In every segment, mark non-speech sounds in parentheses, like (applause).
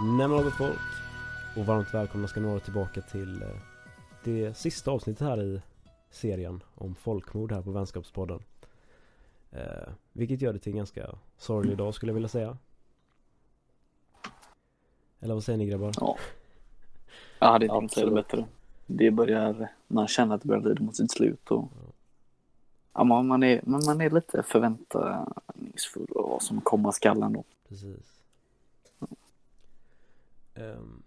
Nej men gott folk och varmt välkomna ska ni vara tillbaka till eh, det sista avsnittet här i serien om folkmord här på Vänskapspodden. Eh, vilket gör det till en ganska sorglig dag skulle jag vilja säga. Eller vad säger ni grabbar? Ja. Jag hade inte säga det bättre. Det börjar, man känner att det börjar lida mot sitt slut och ja, man, man, är, men man är lite förväntningsfull av vad som komma skall ändå. Precis. Um,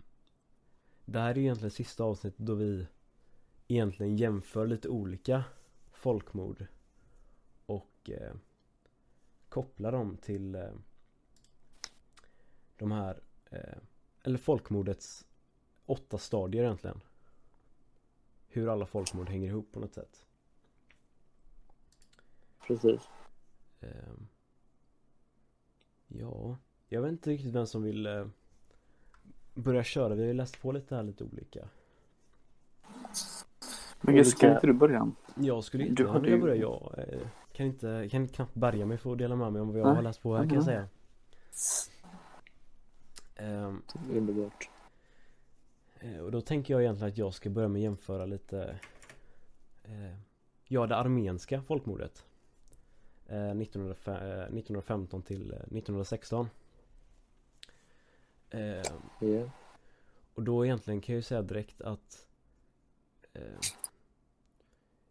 det här är egentligen sista avsnittet då vi egentligen jämför lite olika folkmord och eh, kopplar dem till eh, de här eh, eller folkmordets åtta stadier egentligen. Hur alla folkmord hänger ihop på något sätt. Precis. Um, ja, jag vet inte riktigt vem som vill börja köra. Vi har ju läst på lite här lite olika. Men Gus, ska inte du börja? Jag skulle inte vilja du... börja. Jag eh, kan inte, kan inte knappt bärga mig för att dela med mig om vad jag Nej. har läst på här kan jag säga. Um, Underbart. Eh, och då tänker jag egentligen att jag ska börja med att jämföra lite eh, Ja, det armenska folkmordet eh, 1915 till 1916 Eh, yeah. Och då egentligen kan jag ju säga direkt att eh,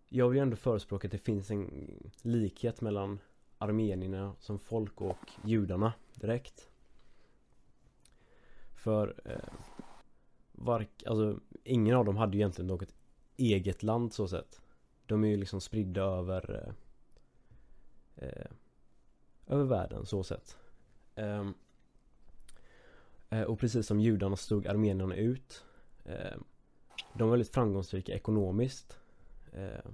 Jag vill ju ändå förespråka att det finns en likhet mellan armenierna som folk och judarna direkt. För eh, vark, alltså, ingen av dem hade ju egentligen något eget land så sett. De är ju liksom spridda över eh, eh över världen så sett. Um, Eh, och precis som judarna stod armenierna ut. Eh, de var väldigt framgångsrika ekonomiskt. Eh,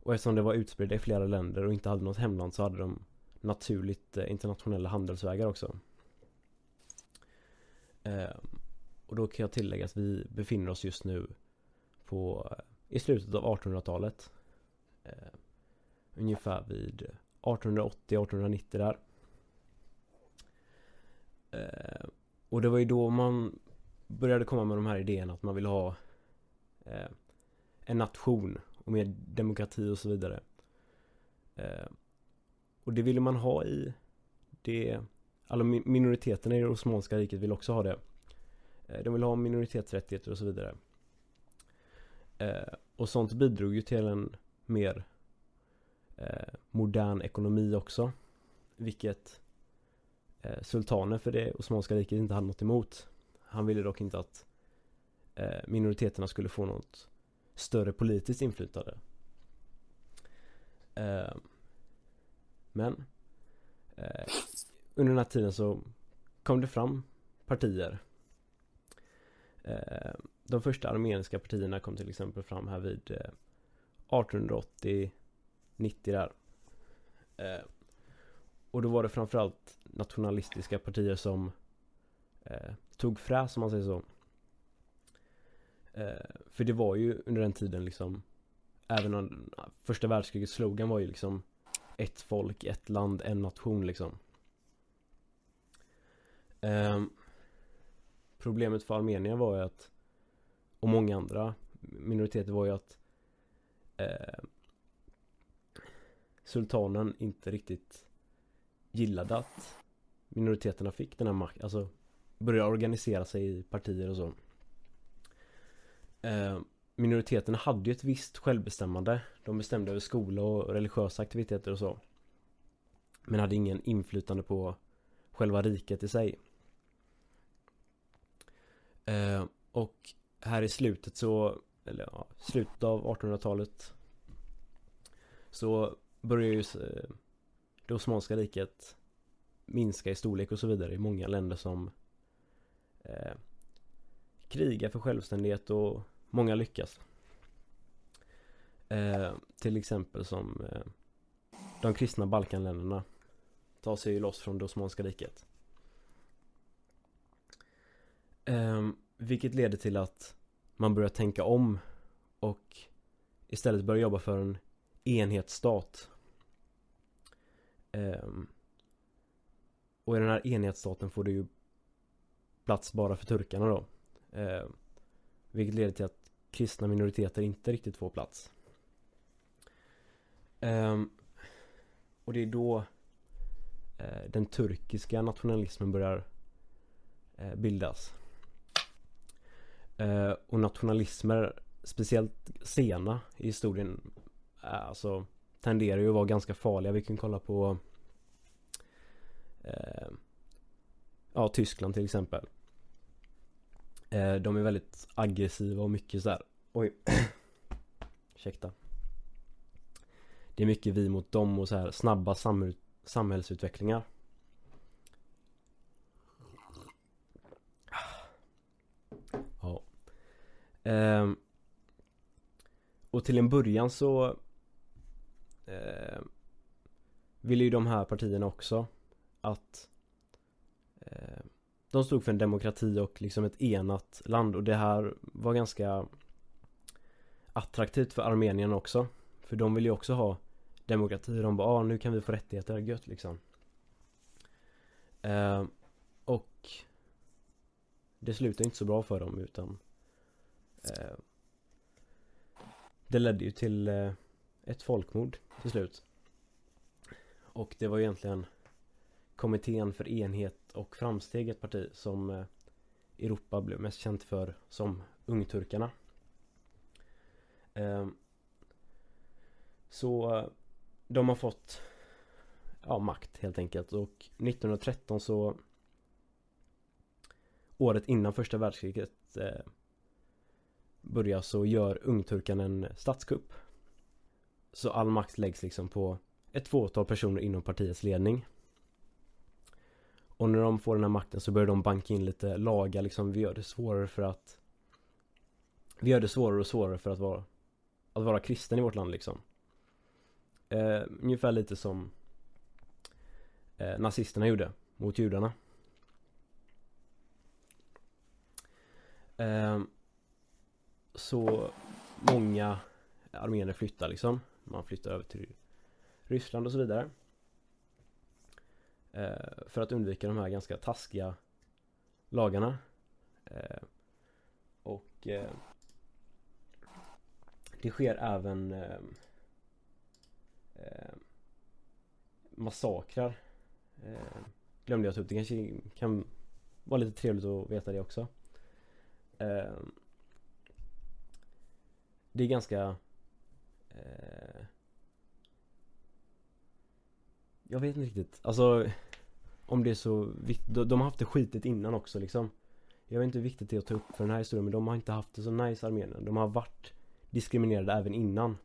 och eftersom det var utspridda i flera länder och inte hade något hemland så hade de naturligt internationella handelsvägar också. Och då kan jag tillägga att vi befinner oss just nu på i slutet av 1800-talet. Ungefär vid 1880-1890 där. Eh, och det var ju då man började komma med de här idéerna att man vill ha eh, en nation och mer demokrati och så vidare. Eh, och det ville man ha i det, alla minoriteterna i det Osmanska riket vill också ha det. Eh, de vill ha minoritetsrättigheter och så vidare. Eh, och sånt bidrog ju till en mer eh, modern ekonomi också. Vilket eh, sultanen för det Osmanska riket inte hade något emot. Han ville dock inte att eh, minoriteterna skulle få något större politiskt inflytande. Eh, men eh, under den här tiden så kom det fram partier. Eh, de första armeniska partierna kom till exempel fram här vid eh, 1880-90 där. Eh, och då var det framförallt nationalistiska partier som eh, tog fräs om man säger så. Eh, för det var ju under den tiden liksom Även om första världskrigets slogan var ju liksom Ett folk, ett land, en nation liksom. Eh, problemet för Armenien var ju att Och många andra minoriteter var ju att eh, Sultanen inte riktigt gillade att minoriteterna fick den här makten, alltså började organisera sig i partier och så. Eh, minoriteterna hade ju ett visst självbestämmande. De bestämde över skola och religiösa aktiviteter och så. Men hade ingen inflytande på själva riket i sig. Eh, och här i slutet så, eller ja, slutet av 1800-talet så börjar ju eh, det Osmanska riket minska i storlek och så vidare i många länder som eh, krigar för självständighet och många lyckas. Eh, till exempel som eh, de kristna Balkanländerna tar sig loss från det Osmanska riket. Eh, vilket leder till att man börjar tänka om och istället börjar jobba för en enhetsstat Um, och i den här enhetsstaten får det ju plats bara för turkarna då. Ehm, vilket leder till att kristna minoriteter inte riktigt får plats. Ehm, och det är då eh, den turkiska nationalismen börjar eh, bildas. Och nationalismer, speciellt sena i historien, eh, alltså tenderar ju att vara ganska farliga. Vi kan kolla på eh, Ja, Tyskland till exempel. Eh, de är väldigt aggressiva och mycket så här. Oj. (coughs) Ursäkta. Det är mycket vi mot dem och så här snabba samhäll samhällsutvecklingar. Ja. Eh, och till en början så eh, ville ju de här partierna också att eh, de stod för en demokrati och liksom ett enat land och det här var ganska attraktivt för Armenien också. För de ville ju också ha demokrati. De bara, ah, nu kan vi få rättigheter, gött liksom. Eh, och det slutade inte så bra för dem utan eh, det ledde ju till eh, ett folkmord till slut. Och det var egentligen Kommittén för enhet och framsteg ett parti som eh, Europa blev mest känt för som ungturkarna. Ehm, så eh, de har fått ja, makt helt enkelt och 1913 så Året innan första världskriget eh, börjar så gör ungturkarna en statskupp. Så all makt läggs liksom på ett fåtal personer inom partiets ledning. Och när de får den här makten så börjar de banka in lite lagar liksom. Vi gör det svårare för att Vi gör det svårare och svårare för att vara Att vara kristen i vårt land liksom. Eh, ungefär lite som eh, Nazisterna gjorde mot judarna. Eh, så många armenier flyttar liksom. Man flyttar över till Ryssland och så vidare. Eh, för att undvika de här ganska taskiga lagarna. Eh, och eh, det sker även eh, eh, massakrar. Eh, glömde jag ta upp. Det kanske kan vara lite trevligt att veta det också. Eh, det är ganska eh, Jag vet inte riktigt. Alltså om det är så viktigt. De har haft det skitigt innan också liksom. Jag vet inte hur viktigt det är att ta upp för den här historien men de har inte haft det så nice Armenien. De har varit diskriminerade även innan.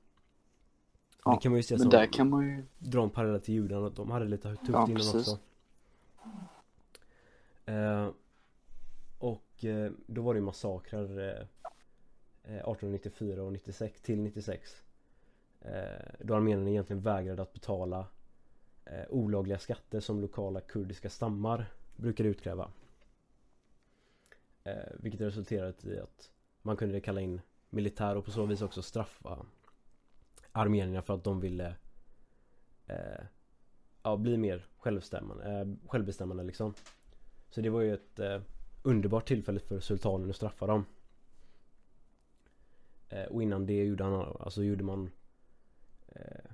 Ja, det kan man ju se men som, där kan man ju dra en parallell till judarna. De hade lite tufft ja, innan precis. också. Eh, och eh, då var det ju massakrer eh, 1894 eh, och 96 till 96. Eh, då armenierna egentligen vägrade att betala eh, olagliga skatter som lokala kurdiska stammar brukade utkräva. Eh, vilket resulterade i att man kunde kalla in militär och på så vis också straffa armenierna för att de ville eh, ja, bli mer självbestämmande, eh, självbestämmande liksom. Så det var ju ett eh, underbart tillfälle för sultanen att straffa dem. Eh, och innan det gjorde han, alltså gjorde man eh,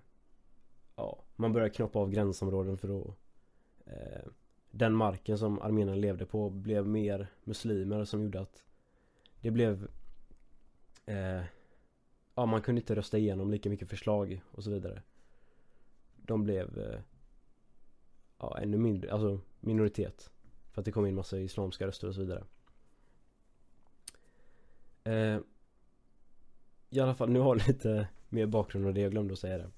Ja, man började knoppa av gränsområden för då.. eh, Den marken som armenierna levde på blev mer muslimer som gjorde att Det blev eh, Ja, man kunde inte rösta igenom lika mycket förslag och så vidare. De blev eh, Ja, ännu mindre, alltså minoritet. För att det kom in massa islamska röster och så vidare. Eh, I alla fall, nu har lite mer bakgrund och det jag glömde att säga det.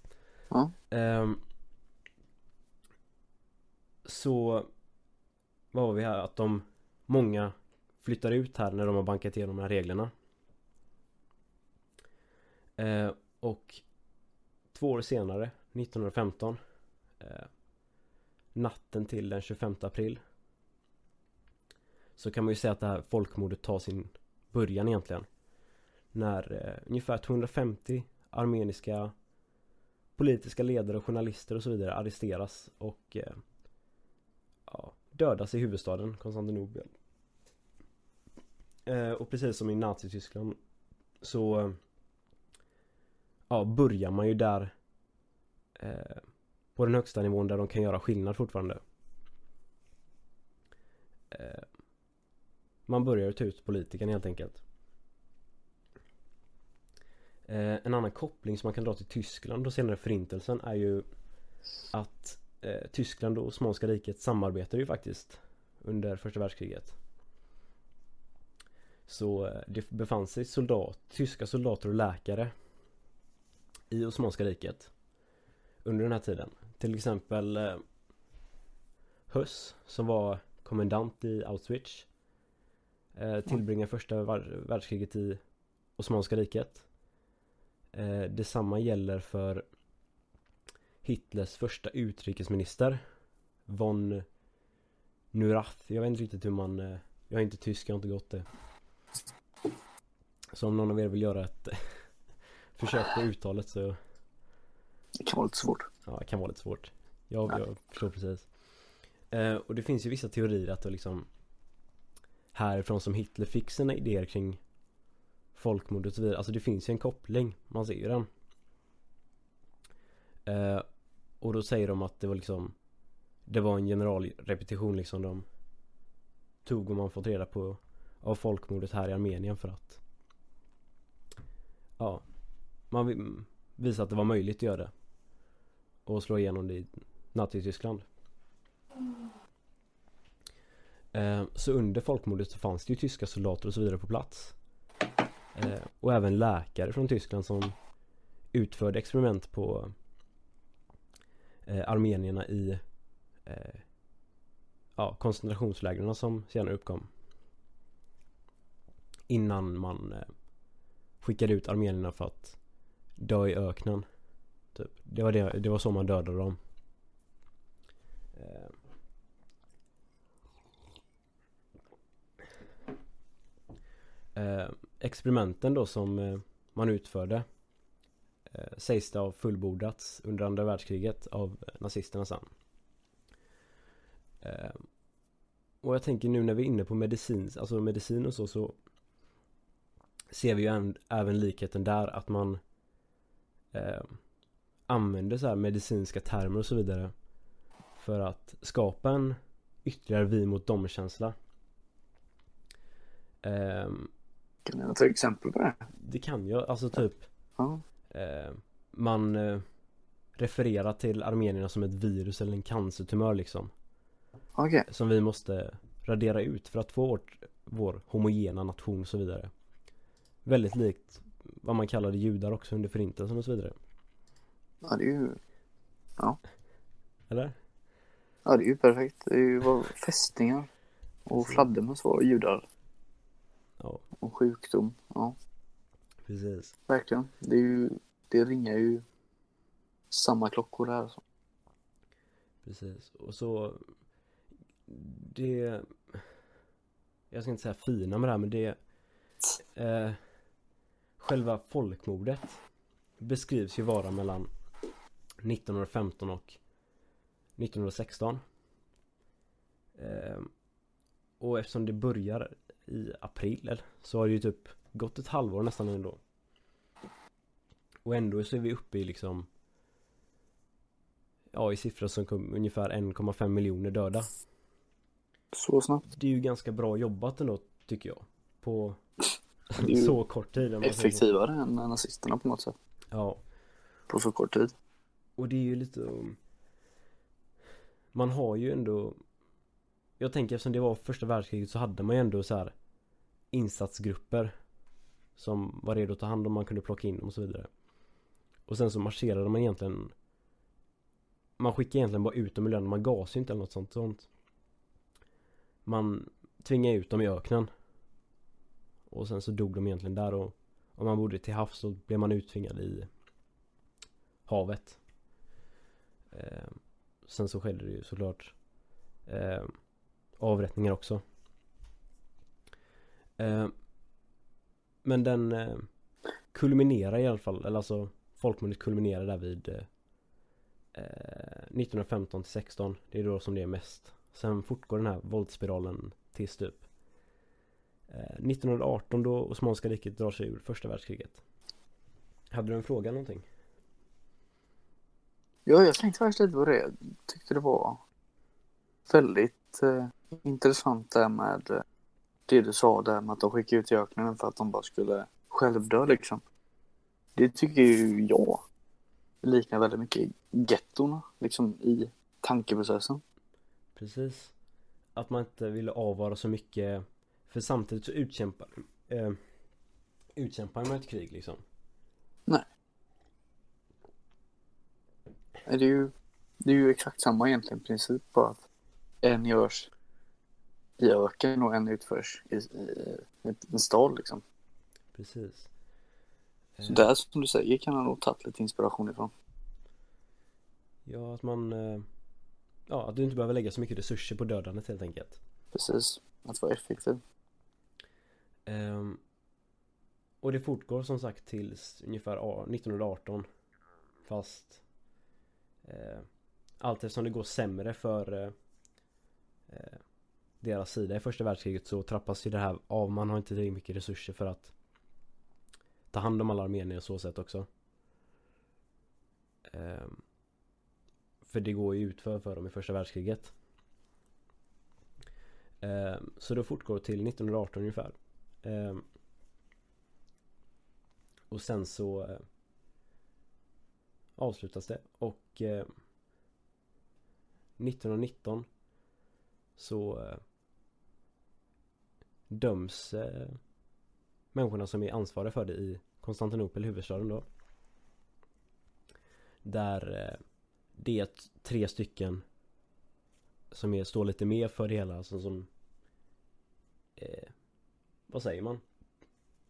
Ja. Eh, så Vad har vi här? Att de Många flyttar ut här när de har bankat igenom de här reglerna. Eh, och två år senare, 1915 eh, Natten till den 25 april Så kan man ju säga att det här folkmordet tar sin början egentligen När eh, ungefär 250 armeniska politiska ledare, och journalister och så vidare arresteras och eh, ja, dödas i huvudstaden Konstantinopel. Eh, och precis som i Nazityskland så ja, börjar man ju där eh, på den högsta nivån där de kan göra skillnad fortfarande. Eh, man börjar ta ut politikerna helt enkelt. Eh, en annan koppling som man kan dra till Tyskland och senare förintelsen är ju att eh, Tyskland och Osmanska riket samarbetade ju faktiskt under första världskriget. Så eh, det befann sig soldat, tyska soldater och läkare i Osmanska riket under den här tiden. Till exempel eh, Höss som var kommendant i Auschwitz eh, tillbringade första världskriget i Osmanska riket. Eh, detsamma gäller för Hitlers första utrikesminister von Nurath. Jag vet inte riktigt hur man eh, Jag är inte tysk, jag har inte gått det. Så om någon av er vill göra ett (laughs) försök på uttalet så Det kan vara lite svårt. Ja, det kan vara lite svårt. Jag, jag förstår precis. Eh, och det finns ju vissa teorier att det liksom härifrån som Hitler fick sina idéer kring folkmord och så vidare. Alltså det finns ju en koppling. Man ser ju den. Eh, och då säger de att det var liksom Det var en generalrepetition liksom de Tog och man fått reda på Av folkmordet här i Armenien för att Ja Man visade att det var möjligt att göra det Och slå igenom det i Nazityskland eh, Så under folkmordet så fanns det ju tyska soldater och så vidare på plats eh, Och även läkare från Tyskland som Utförde experiment på eh, armenierna i eh, ja, koncentrationslägren som senare uppkom. Innan man eh, skickade ut armenierna för att dö i öknen. Typ. Det, var det, det var så man dödade dem. Eh. Eh, experimenten då som eh, man utförde eh, sägs det ha fullbordats under andra världskriget av eh, nazisterna sen. Eh, och jag tänker nu när vi är inne på medicin, alltså medicin och så, så ser vi ju även, även likheten där att man eh, använder så här medicinska termer och så vidare för att skapa en ytterligare vi mot dem-känsla. Eh, kan du ta exempel på det? Det kan jag, alltså typ ja. Eh, man eh, refererar till armenierna som ett virus eller en cancertumör liksom. Okay. Som vi måste radera ut för att få vårt, vår homogena nation och så vidare. Väldigt likt vad man kallade judar också under förintelsen och så vidare. Ja det är ju Ja Eller? Ja det är ju perfekt. Det är ju bara fästingar och fladdermöss var judar. Ja. Och sjukdom. Ja. Precis. Verkligen. Det, är ju, det ringar ju samma klockor där. Så. Precis. Och så det jag ska inte säga fina med det här men det eh, själva folkmordet beskrivs ju vara mellan 1915 och 1916 eh, och eftersom det börjar i april så har det ju typ gått ett halvår nästan ändå. Och ändå så är vi uppe i liksom Ja i siffror som kom ungefär 1,5 miljoner döda. Så snabbt. Det är ju ganska bra jobbat ändå tycker jag. På så kort tid. Effektivare än nazisterna på något sätt. Ja. På så kort tid. Och det är ju lite Man har ju ändå Jag tänker eftersom det var första världskriget så hade man ju ändå så här insatsgrupper som var redo att ta hand om man kunde plocka in dem och så vidare. Och sen så marscherade man egentligen Man skickade egentligen bara ut dem i lönen, man gas inte eller något sånt, sånt. Man tvingade ut dem i öknen. Och sen så dog de egentligen där och om man bodde till havs så blev man uttvingad i havet. Eh, sen så skedde det ju såklart eh, avrättningar också. Eh, men den eh, kulminerar i alla fall, eller alltså folkmordet kulminerar där vid eh, 1915 till 16. Det är då som det är mest. Sen fortgår den här våldsspiralen tills typ 1918 då Osmanska riket drar sig ur första världskriget. Hade du en fråga någonting? Ja, jag tänkte faktiskt lite på det. Jag tyckte det var väldigt eh, intressant det med eh, det du sa där med att de skickade ut i öknen för att de bara skulle självdö liksom. Det tycker ju jag liknar väldigt mycket gettorna liksom i tankeprocessen. Precis. Att man inte ville avvara så mycket. För samtidigt så utkämpar, eh, utkämpar man ett krig liksom. Det är ju, det är ju exakt samma egentligen princip bara att en görs i öken och en utförs i, i en stad liksom. Precis. Så där som du säger kan han nog tagit lite inspiration ifrån. Ja, att man eh, Ja, att du inte behöver lägga så mycket resurser på dödandet helt enkelt. Precis, att vara effektiv. Ehm, och det fortgår som sagt tills ungefär a- 1918 Fast eh, Allt eftersom det går sämre för eh, eh, deras sida. I första världskriget så trappas ju det här av. Man har inte tillräckligt mycket resurser för att Ta hand om alla armenier och så sätt också. Ehm, För det går ju utför för dem i första världskriget. Ehm, Så det fortgår till 1918 ungefär. Ehm, och sen så eh, avslutas det. Och eh, 1919 så eh, döms eh, människorna som är ansvariga för det i Konstantinopel, huvudstaden då. Där eh, det är tre stycken som är, står lite mer för det hela, alltså som eh, vad säger man?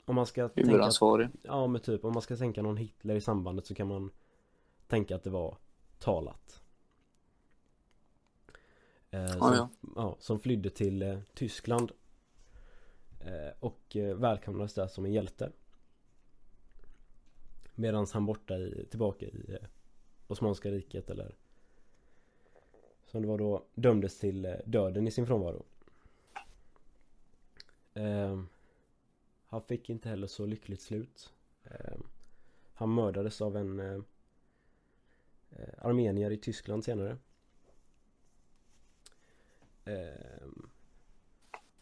Om man ska tänka Huvudansvarig. Ja men typ om man ska tänka någon Hitler i sambandet så kan man Tänka att det var talat eh, som, ja. ja, som flydde till eh, Tyskland Eh, och eh, välkomnades där som en hjälte. Medan han borta i, tillbaka i eh, Osmanska riket eller Som det var då dömdes till döden i sin frånvaro. Eh, Han fick inte heller så lyckligt slut. Eh, Han mördades av en eh, Armenier i Tyskland senare.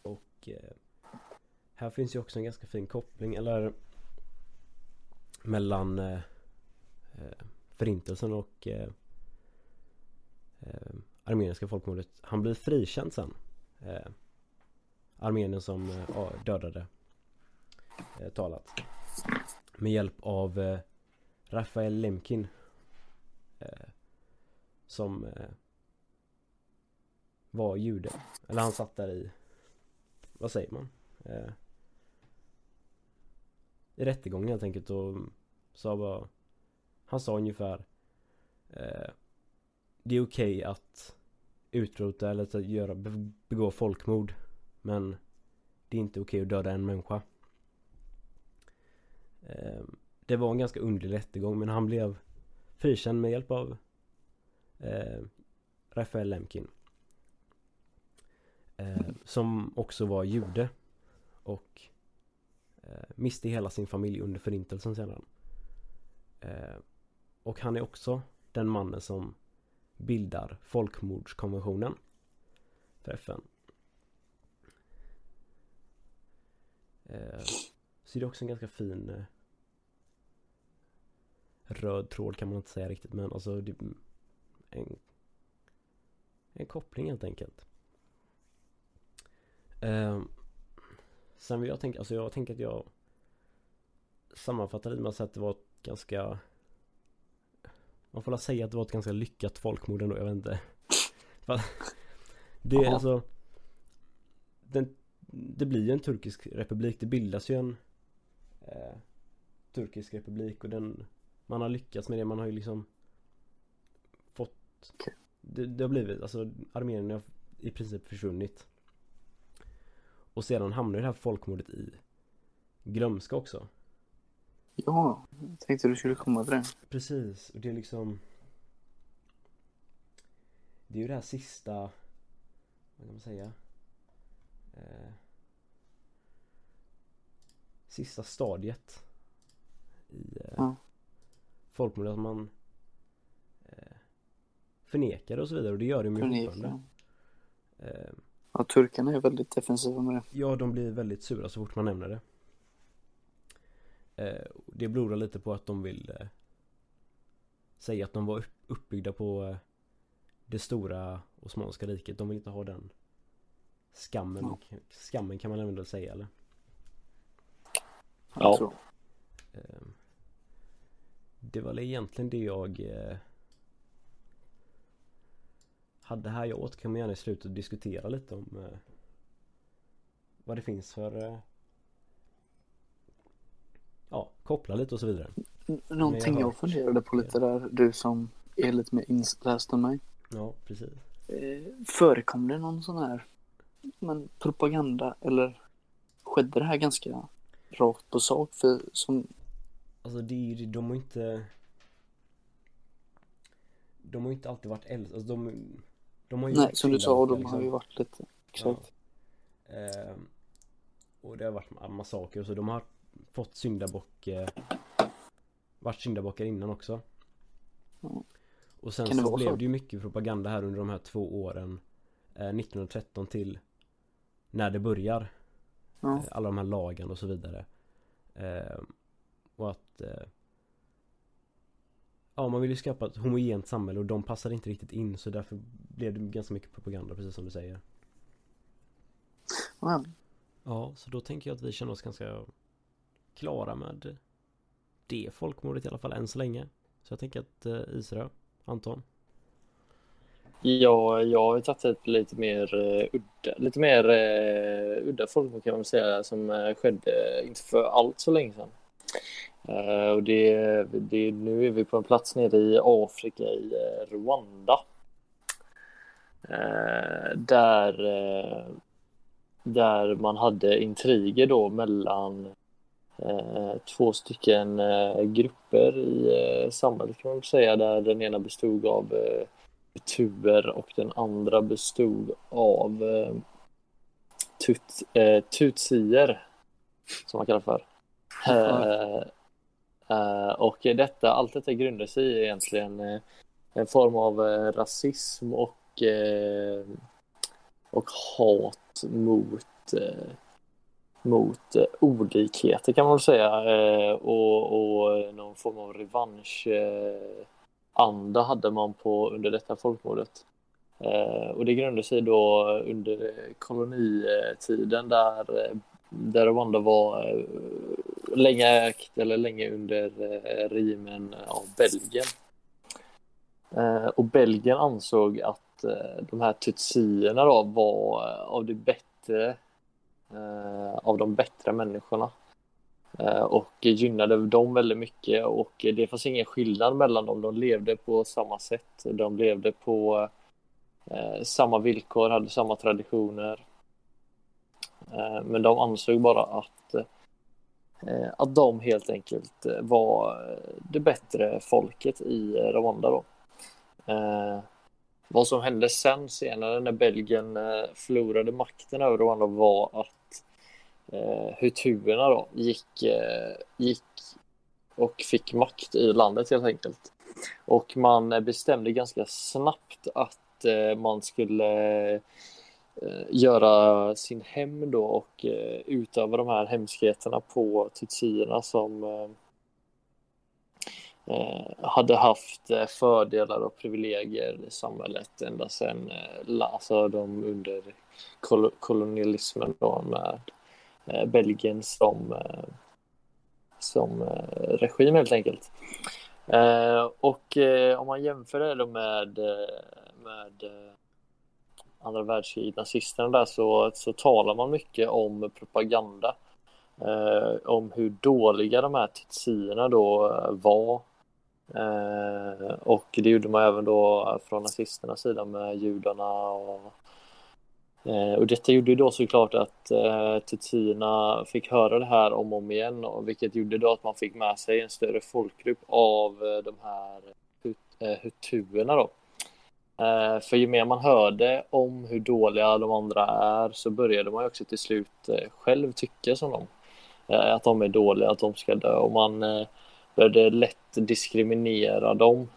Och här finns ju också en ganska fin koppling eller Mellan eh, eh, Förintelsen och eh, eh, Armeniska folkmordet. Han blir frikänd sen eh, Armenien som eh, dödade eh, Talat. Med hjälp av eh, Rafael Lemkin eh, Som eh, Var jude. Eller han satt där i Vad säger man? Eh, i rättegången helt enkelt och sa bara Han sa ungefär eh, Det är okej att Utrota eller att göra, begå folkmord Men Det är inte okej att döda en människa. Eh, Det var en ganska underlig rättegång men han blev frikänd med hjälp av eh, Rafael Lemkin. Eh, Som också var jude Och Eh, miste hela sin familj under förintelsen sedan eh, Och han är också den mannen som Bildar folkmordskonventionen För FN eh, Så det är också en ganska fin eh, Röd tråd kan man inte säga riktigt men alltså det, en, en koppling helt enkelt. Eh, sen vill jag tänka, alltså jag tänker att jag sammanfattar det med att säga att det var ett ganska Man får väl säga att det var ett ganska lyckat folkmord ändå, jag vet inte. För, det är alltså den, Det blir ju en turkisk republik, det bildas ju en eh, Turkisk republik och den Man har lyckats med det, man har ju liksom Fått det, det har blivit, alltså Armenien har i princip försvunnit Och sedan hamnar det här folkmordet i Glömska också Ja, jag tänkte du skulle komma till det. Precis, och det är liksom Det är ju det här sista Vad kan man säga eh, sista stadiet i eh, Ja. folkmordet att man eh, förnekar och så vidare och det gör de ju fortfarande. Eh, Ja, turkarna är väldigt defensiva med det. ja, de blir väldigt sura så fort man nämner det. Eh, det beror lite på att de vill eh, säga att de var upp, uppbyggda på eh, det stora Osmanska riket. De vill inte ha den skammen. Ja. Skammen kan man ändå säga eller? Ja. tror. Eh, Det var egentligen det jag eh, hade här. Jag återkommer gärna i slutet och diskutera lite om eh, vad det finns för eh, ja, koppla lite och så vidare. N- Någonting jag, hört- funderade på lite där, du som är lite mer inläst än mig. Ja, precis. Eh, förekom det någon sån här men, propaganda eller skedde det här ganska rakt på sak? För som, Alltså det ju, de har inte De har inte alltid varit äldre, alltså de, de har ju nej, som du sa, de har liksom. ju varit lite, exakt. Ehm, och det har varit ma- massaker och så. De har fått syndabock eh, Varit syndabockar innan också. Ja. Och sen så blev så? det ju mycket propaganda här under de här två åren. Eh, 1913 till när det börjar. Ja. Eh, Alla de här lagen och så vidare. Ehm, och att eh, Ja man vill ju skapa ett homogent samhälle och de passade inte riktigt in så därför blev det ganska mycket propaganda precis som du säger. Ja, Ja, så då tänker jag att vi känner oss ganska klara med det folkmordet i alla fall än så länge. Så jag tänker att eh, Isra, Anton. Ja, jag har ju tagit ett lite mer uh, udda, lite mer uh, udda folkmord kan man säga som uh, skedde inte för allt så länge sedan. Eh, och det, det, nu är vi på en plats nere i Afrika i eh, Rwanda. Eh, där, där man hade intriger då mellan två stycken grupper i samhället kan man väl säga där den ena bestod av tuber och den andra bestod av tut, tutsier som man kallar för. Uh, och detta, allt detta grundar sig i egentligen uh, en form av uh, rasism och, och hat mot, mot olikheter kan man väl säga och, och någon form av revanschanda hade man på under detta folkmordet. Och det grundar sig då under kolonitiden där, där Rwanda var länge ägt eller länge under eh, regimen av Belgien. Eh, och Belgien ansåg att eh, de här tutsierna då var eh, av det bättre eh, av de bättre människorna. Eh, och gynnade dem väldigt mycket och det fanns ingen skillnad mellan dem. De levde på samma sätt. De levde på eh, samma villkor, hade samma traditioner. Eh, men de ansåg bara att, eh, Eh, att de helt enkelt eh, var eh, det bättre folket i Rwanda då. Eh, vad som hände sen senare när Belgien eh, förlorade makten över Rwanda var att eh, hutuerna då gick, eh, gick och fick makt i landet helt enkelt. Och man bestämde ganska snabbt att eh, man skulle eh, Eh, göra sin hem då och eh, utöva de här hemskheterna på tutsierna som eh, eh, hade haft eh, fördelar och privilegier i samhället ända sedan eh, alltså de under kol kolonialismen då med eh, Belgien som, eh, som eh, regim helt enkelt. Eh, och eh, om man jämför det då med, med andra världskriget, nazisterna där, så, så talar man mycket om propaganda. Eh, om hur dåliga de här tutsierna då eh, var. Eh, och det gjorde man även då från nazisternas sida med judarna och Eh, Och detta gjorde ju då såklart att eh, tutsierna fick höra det här om och om igen och vilket gjorde då att man fick med sig en större folkgrupp av eh, de här hut, eh, hutuerna då. Eh, för ju mer man hörde om hur dåliga de andra är så började man ju också till slut eh, själv tycka som dem. Eh, att de är dåliga, att de ska dö och man började lätt diskriminera dem.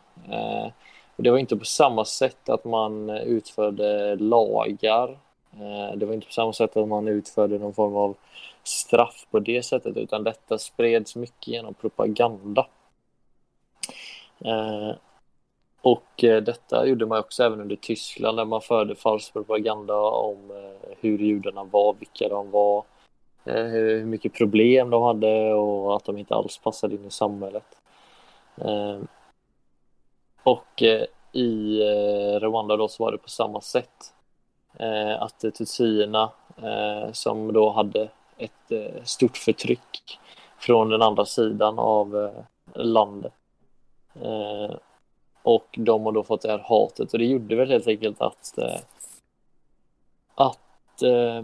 Och det var inte på samma sätt att man utförde lagar. Det var inte på samma sätt att man utförde någon form av straff på det sättet utan detta spreds mycket genom propaganda. Och eh, detta gjorde man också även under Tyskland där man förde falsk propaganda om eh, hur judarna var, vilka de var, eh, hur mycket problem de hade och att de inte alls passade in i samhället. Eh, och eh, i eh, Rwanda då så var det på samma sätt. Att tutsierna som då hade ett stort förtryck från den andra sidan av landet och de har då fått det här hatet och det gjorde väl helt enkelt att, eh, att eh,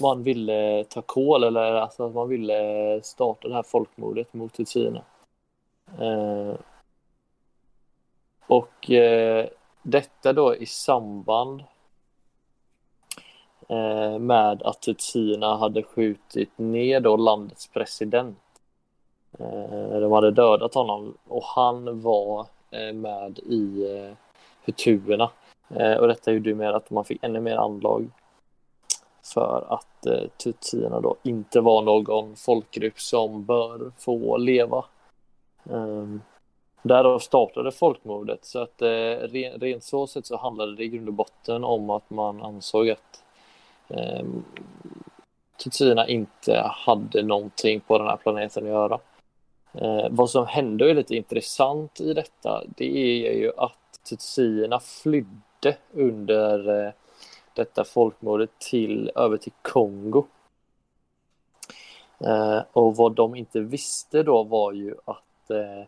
man ville ta kol eller alltså att man ville starta det här folkmordet mot tutsierna. Eh, och detta då i samband med att tutsierna hade skjutit ner då landets president. De hade dödat honom och han var Eh, med i eh, hutuerna. Eh, och detta gjorde ju med att man fick ännu mer anlag för att eh, tutsierna då inte var någon folkgrupp som bör få leva. Um, därav startade folkmordet så att eh, rent så sett så handlade det i grund och botten om att man ansåg att eh, tutsierna inte hade någonting på den här planeten att göra. Eh, vad som hände och är lite intressant i detta, det är ju att tutsierna flydde under eh, detta folkmordet till, över till Kongo. Eh, och vad de inte visste då var ju att eh,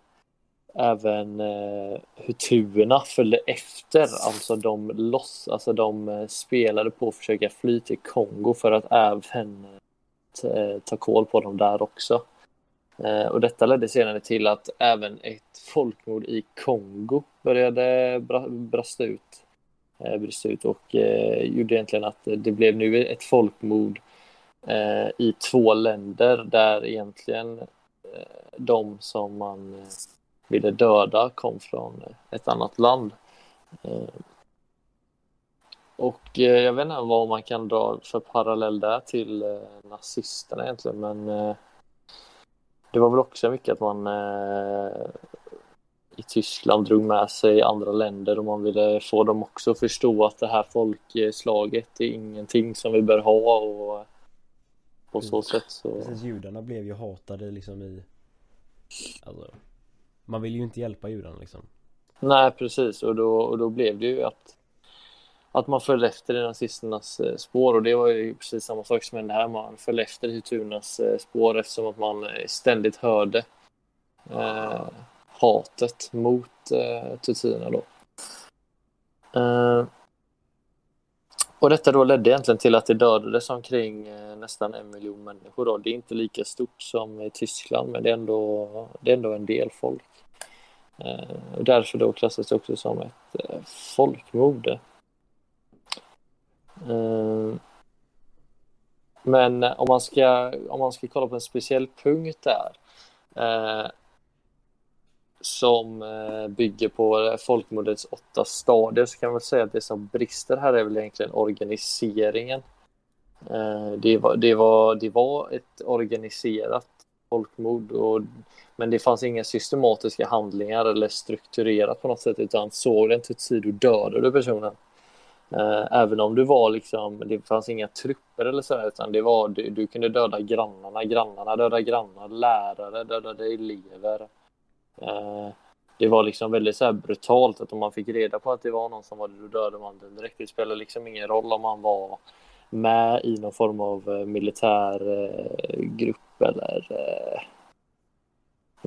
även eh, hutuerna följde efter, alltså de loss, alltså de eh, spelade på att försöka fly till Kongo för att även eh, ta koll på dem där också. Eh, och detta ledde senare till att även ett folkmord i Kongo började brasta ut, eh, brista ut och eh, gjorde egentligen att det blev nu ett folkmord i två länder där egentligen de som man ville döda kom från ett annat land. Och jag vet inte vad man kan dra för parallell där till nazisterna egentligen men det var väl också mycket att man eh, i Tyskland drog med sig andra länder och man ville få dem också att förstå att det här folkslaget är ingenting som vi bör ha och på så mm. sätt så... Precis, judarna blev ju hatade liksom i Alltså Man vill ju inte hjälpa judarna liksom Nej precis och då, och då blev det ju att att man följde efter i nazisternas eh, spår och det var ju precis samma sak som hände här. Man följde efter i eh, spår eftersom att man eh, ständigt hörde eh, hatet mot eh, tutsierna då. Eh, och detta då ledde egentligen till att det dödades omkring eh, nästan en miljon människor. Då. Det är inte lika stort som i Tyskland men det är ändå, det är ändå en del folk. Eh, och därför då klassas det också som ett eh, folkmord. Eh, men om man, ska, om man ska kolla på en speciell punkt där eh, som eh, bygger på folkmordets åtta stadier så kan man säga att det som brister här är väl egentligen organiseringen. Eh, det var, det var, det var ett organiserat folkmord och, men det fanns inga systematiska handlingar eller strukturerat på något sätt utan såg du en tutsi dödade personen. Eh, även om du var liksom, det fanns inga trupper eller så utan det var, du, du kunde döda grannarna, grannarna dödade grannar, lärare dödade elever. Eh, det var liksom väldigt så här brutalt att om man fick reda på att det var någon som var det, då dödade man den direkt. Det spelade liksom ingen roll om man var med i någon form av militärgrupp militär grupp eller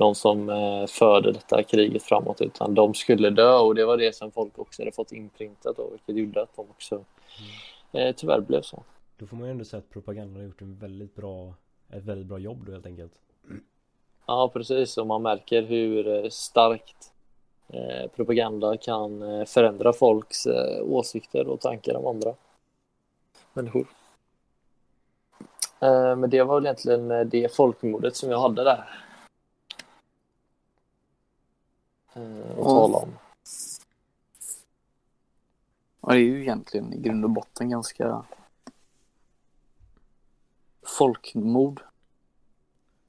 någon som eh, förde detta kriget framåt utan de skulle dö och det var det som folk också hade fått inprintat då vilket gjorde att de också mm. eh, tyvärr blev så. Då får man ju ändå säga att propagandan har gjort en väldigt bra, ett väldigt bra jobb då helt enkelt. Ja precis och man märker hur eh, starkt propaganda kan förändra folks åsikter och tankar om andra människor. Men det var väl egentligen det folkmordet som jag hade där. Eh, att Ja. tala om. Ja, det är ju egentligen i grund och botten ganska folkmord.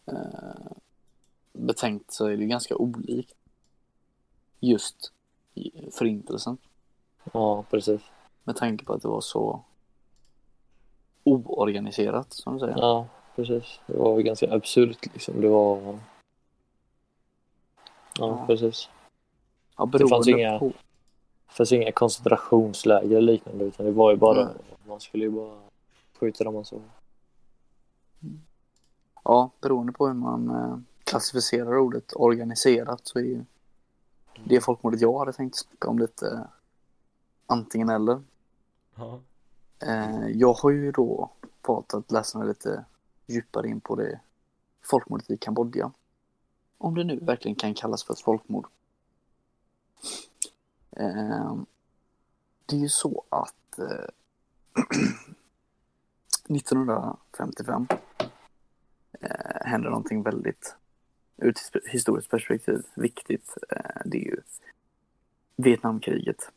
Eh, betänkt så är det ganska olikt just förintelsen. Ja, precis. Med tanke på att det var så oorganiserat som du säger. Ja, precis. Det var ganska absurt liksom. Det var... Ja, precis. Ja, Det fanns inga- på... Fanns inga koncentrationsläger eller liknande utan det var ju bara... Nej. Man skulle ju bara skjuta dem och så. Ja, beroende på hur man eh, klassificerar ordet organiserat så är ju det folkmordet jag hade tänkt snacka om lite eh, antingen eller. Ja. Eh, jag har ju då valt att läsa mig lite djupare in på det folkmordet i Kambodja. Om det nu verkligen kan kallas för ett folkmord. Eh, det är ju så att eh, (clears throat) 1955 eh, händer någonting väldigt ur ett historiskt perspektiv viktigt. Eh, det är ju Vietnamkriget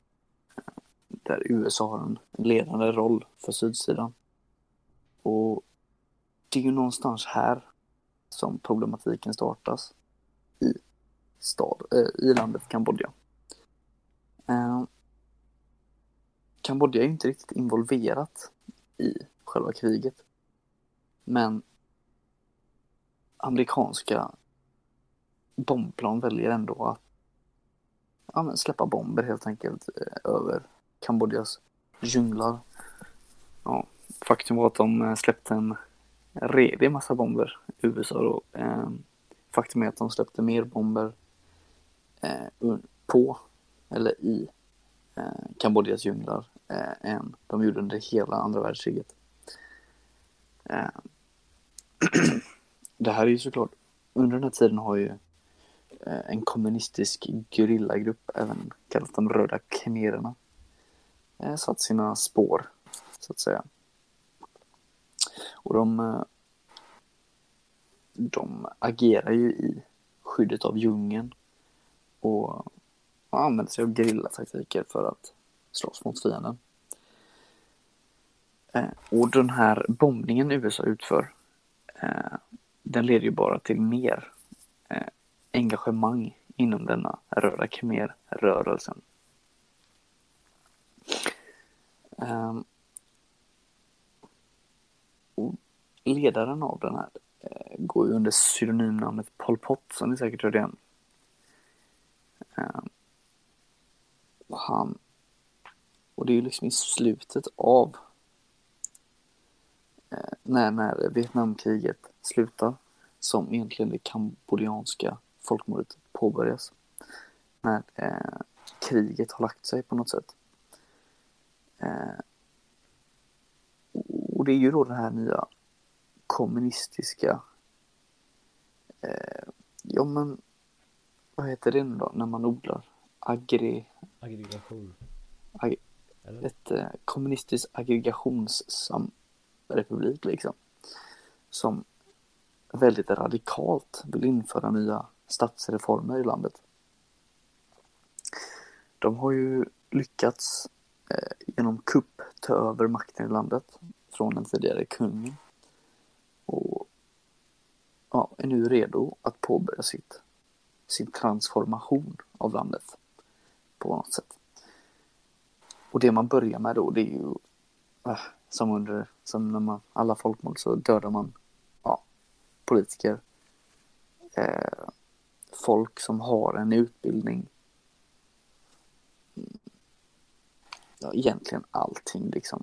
eh, där USA har en ledande roll för sydsidan. Och det är ju någonstans här som problematiken startas i, stad, eh, i landet Kambodja. Eh, Kambodja är ju inte riktigt involverat i själva kriget. Men amerikanska bombplan väljer ändå att ja, men släppa bomber helt enkelt eh, över Kambodjas djunglar. Ja, faktum var att de eh, släppte en redig massa bomber, USA då. Eh, faktum är att de släppte mer bomber eh, på, eller i, eh, Kambodjas djunglar eh, än de gjorde under hela andra världskriget. Eh, (clears throat) det här är ju såklart, under den här tiden har ju eh, en kommunistisk gerillagrupp, även kallat de röda khmererna, eh, satt sina spår, så att säga. Och de, eh, de agerar ju i skyddet av djungeln och, och använder sig av gerillataktiker för att slåss mot fienden. Eh, och den här bombningen USA utför, eh, den leder ju bara till mer eh, engagemang inom denna röda khmer-rörelsen. Ehm, ledaren av den här Eh, går ju under pseudonymnamnet Pol Pot som ni säkert hörde igen. Ehm, och han och det är ju liksom i slutet av eh, när, när Vietnamkriget slutar som egentligen det kambodjanska folkmordet påbörjas. När eh, kriget har lagt sig på något sätt. Eh, och det är ju då den här nya kommunistiska eh, ja men vad heter det nu då när man odlar agri, Aggregation. Ag- Eller? ett eh, kommunistiskt aggregationsrepublik liksom. Som väldigt radikalt vill införa nya statsreformer i landet. De har ju lyckats eh, genom kupp ta över makten i landet från den tidigare kungen. Ja, är nu redo att påbörja sitt, sin transformation av landet på något sätt. Och det man börjar med då det är ju äh, som under, som när man, alla folkmord så dödar man ja, politiker, eh, folk som har en utbildning. Ja, egentligen allting liksom.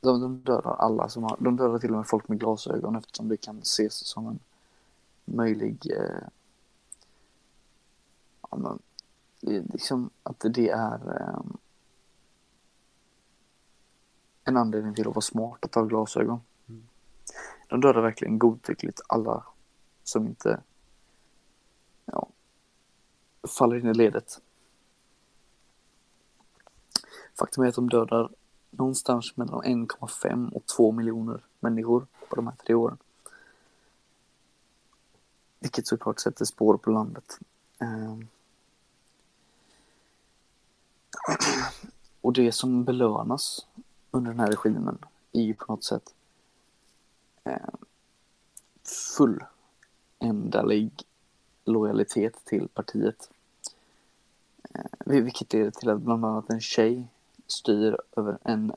De, de dödar alla som har, de dödar till och med folk med glasögon eftersom det kan ses som en möjlig eh, ja, men, liksom att det är eh, en anledning till att vara smart att ha glasögon. Mm. De dödar verkligen godtyckligt alla som inte ja, faller in i ledet. Faktum är att de dödar någonstans mellan 1,5 och 2 miljoner människor på de här tre åren. Vilket såklart sätter spår på landet. Ehm. Och det som belönas under den här regimen är ju på något sätt eh, lojalitet till partiet. Eh, vilket leder till att bland annat en tjej styr över en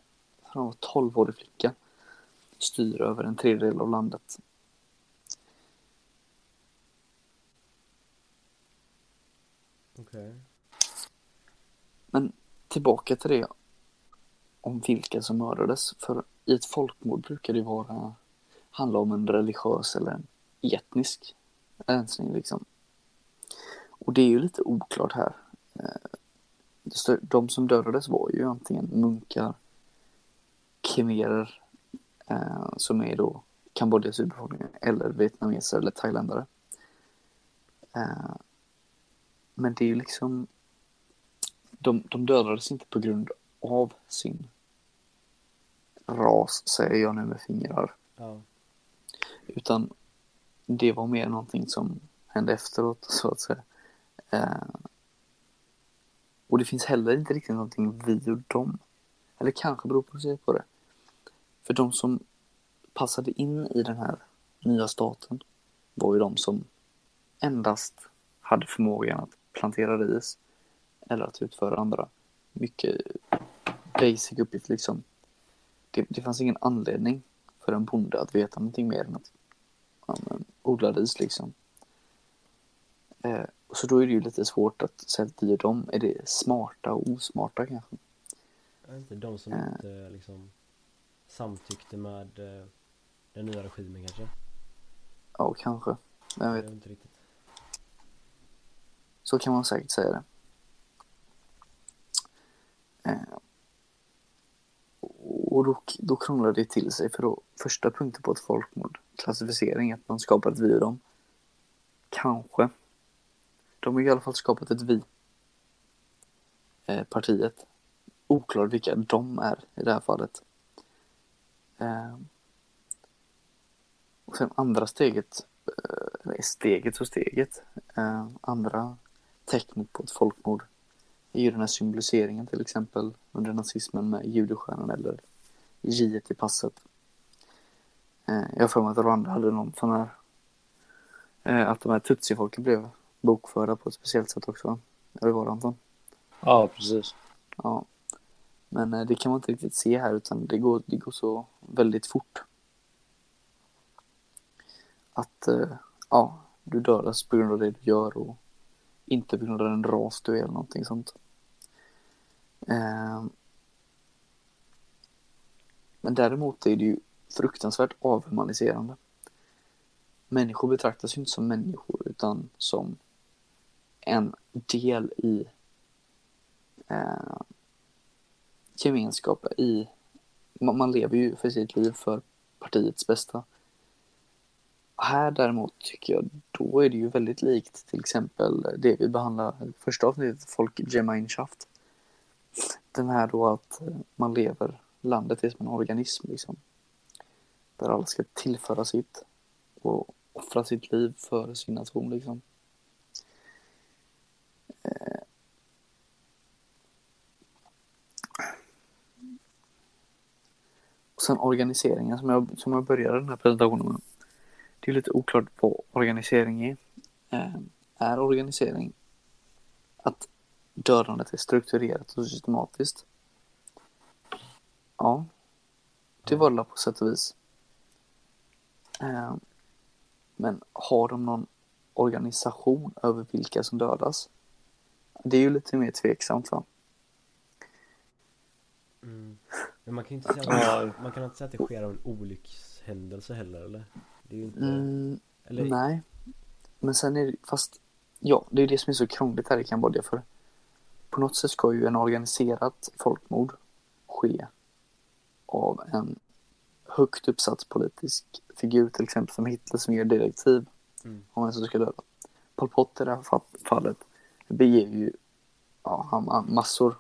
12-årig flicka styr över en tredjedel av landet. Okay. Men tillbaka till det om vilka som mördades. För i ett folkmord brukar det vara handla om en religiös eller en etnisk eh, rensning liksom. Och det är ju lite oklart här. Eh, de som dödades var ju antingen munkar, khmerer, eh, som är då Kambodjas urbefolkning, eller vietnameser eller thailändare. Men det är ju liksom, de, de dödades inte på grund av sin ras, säger jag nu med fingrar. Ja. Utan det var mer någonting som hände efteråt, (laughs) så att säga. Eh, och det finns heller inte riktigt någonting vi och dem. Eller kanske beror på se på det. För de som passade in i den här nya staten var ju de som endast hade förmågan att plantera ris eller att utföra andra mycket basic uppgifter liksom. Det, det fanns ingen anledning för en bonde att veta någonting mer än att ja, men, odla ris liksom. Eh, så då är det ju lite svårt att säga och dem, är det smarta och osmarta kanske? Jag inte, de som eh. inte liksom samtyckte med eh, den nya regimen kanske? Ja, kanske. Jag vet. Jag inte riktigt. Så kan man säkert säga det. Eh, och då, då krånglar det till sig för då första punkten på ett folkmord, klassificering, att man skapar ett vi och dem. Kanske. De har i alla fall skapat ett vi. Eh, partiet. Oklart vilka de är i det här fallet. Eh, och sen andra steget, eh, eller steget och steget, eh, andra tecknet på ett folkmord är ju den här symboliseringen till exempel under nazismen med judestjärnan eller J i passet. Eh, jag har för mig att Rwanda hade någon sån här eh, att de här tutsi-folken blev bokförda på ett speciellt sätt också. Eller var det Anton? Ja, precis. Ja. Men eh, det kan man inte riktigt se här utan det går, det går så väldigt fort. Att ja, du dödas på grund av det du gör och inte på grund av den ras du är eller någonting sånt. Ehm. Men däremot är det ju fruktansvärt avhumaniserande. Människor betraktas ju inte som människor utan som en del i eh, gemenskap i man, man lever ju för sitt liv för partiets bästa. Här däremot tycker jag, då är det ju väldigt likt till exempel det vi behandlar första avsnittet, Folkgemeinschaft. Den här då att eh, man lever landet är som en organism liksom. Där alla ska tillföra sitt och offra sitt liv för sin nation liksom. Eh. Och sen organiseringen som jag, som jag började den här presentationen med. Det är lite oklart vad organisering är. Eh, är organisering att dödandet är strukturerat och systematiskt? Ja, det var det på sätt och vis. Eh, men har de någon organisation över vilka som dödas? Det är ju lite mer tveksamt va? Mm. Men man kan inte säga att, man kan inte säga att det sker av en olyckshändelse heller eller? Det är ju inte... Mm, eller... Nej. Men sen är det, fast ja, det är det som är så krångligt här i Kambodja för på något sätt ska ju en organiserat folkmord ske av en högt uppsatt politisk figur till exempel som Hitler som ger direktiv mm. om vem som ska döda. Pol Pot i det här fallet beger ju ja, han, massor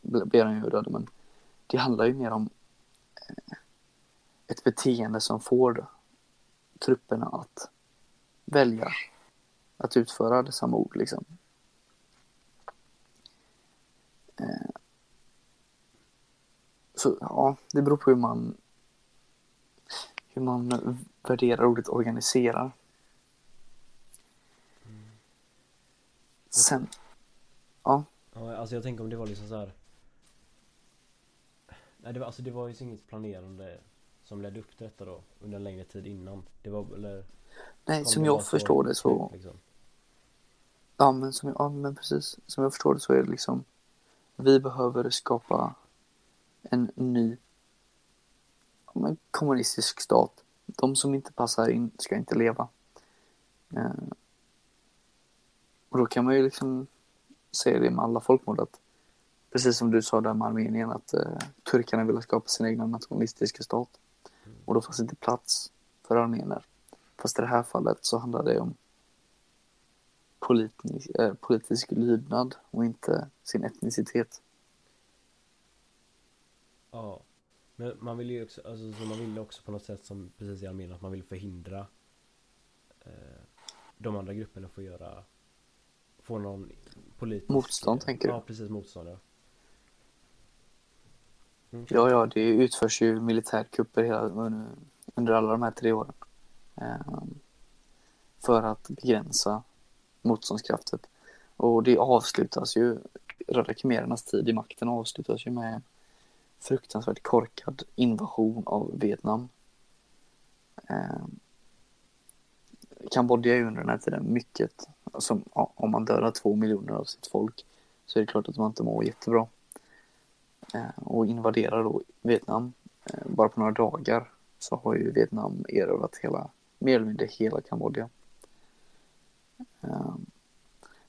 blir han ju döda men det handlar ju mer om eh, ett beteende som får trupperna att välja att utföra dessa mord liksom. Eh, så ja, det beror på hur man hur man värderar ordet organisera. Sen, ja. Ja, alltså jag tänker om det var liksom så här. Nej, det var, alltså det var ju inget planerande som ledde upp till detta då under en längre tid innan. Det var eller? Nej, som jag förstår det så. Liksom. Ja, men som ja, men precis. Som jag förstår det så är det liksom. Vi behöver skapa en ny en kommunistisk stat. De som inte passar in ska inte leva. Eh, och då kan man ju liksom säga det med alla folkmord att precis som du sa där med Armenien att eh, turkarna ville skapa sin egna nationalistiska stat. Och då fanns inte plats för armener. Fast i det här fallet så handlar det om politisk, äh, politisk lydnad och inte sin etnicitet. Ja. Men man vill ju också, alltså, så man ville också på något sätt som precis i Armenien att man vill förhindra eh, de andra grupperna får göra få någon politisk Motstånd tänker du? Ja precis motstånd ja. Mm. Ja ja det utförs ju militärkupper hela, under alla de här tre åren. Eh, för att begränsa motståndskraften. Och det avslutas ju, Röda khmerernas tid i makten avslutas ju med fruktansvärt korkad invasion av Vietnam. Eh, Kambodja är under den här tiden mycket, alltså, om man dödar två miljoner av sitt folk så är det klart att man inte mår jättebra. Eh, och invaderar då Vietnam. Eh, bara på några dagar så har ju Vietnam erövrat hela, mer eller mindre hela Kambodja. Eh,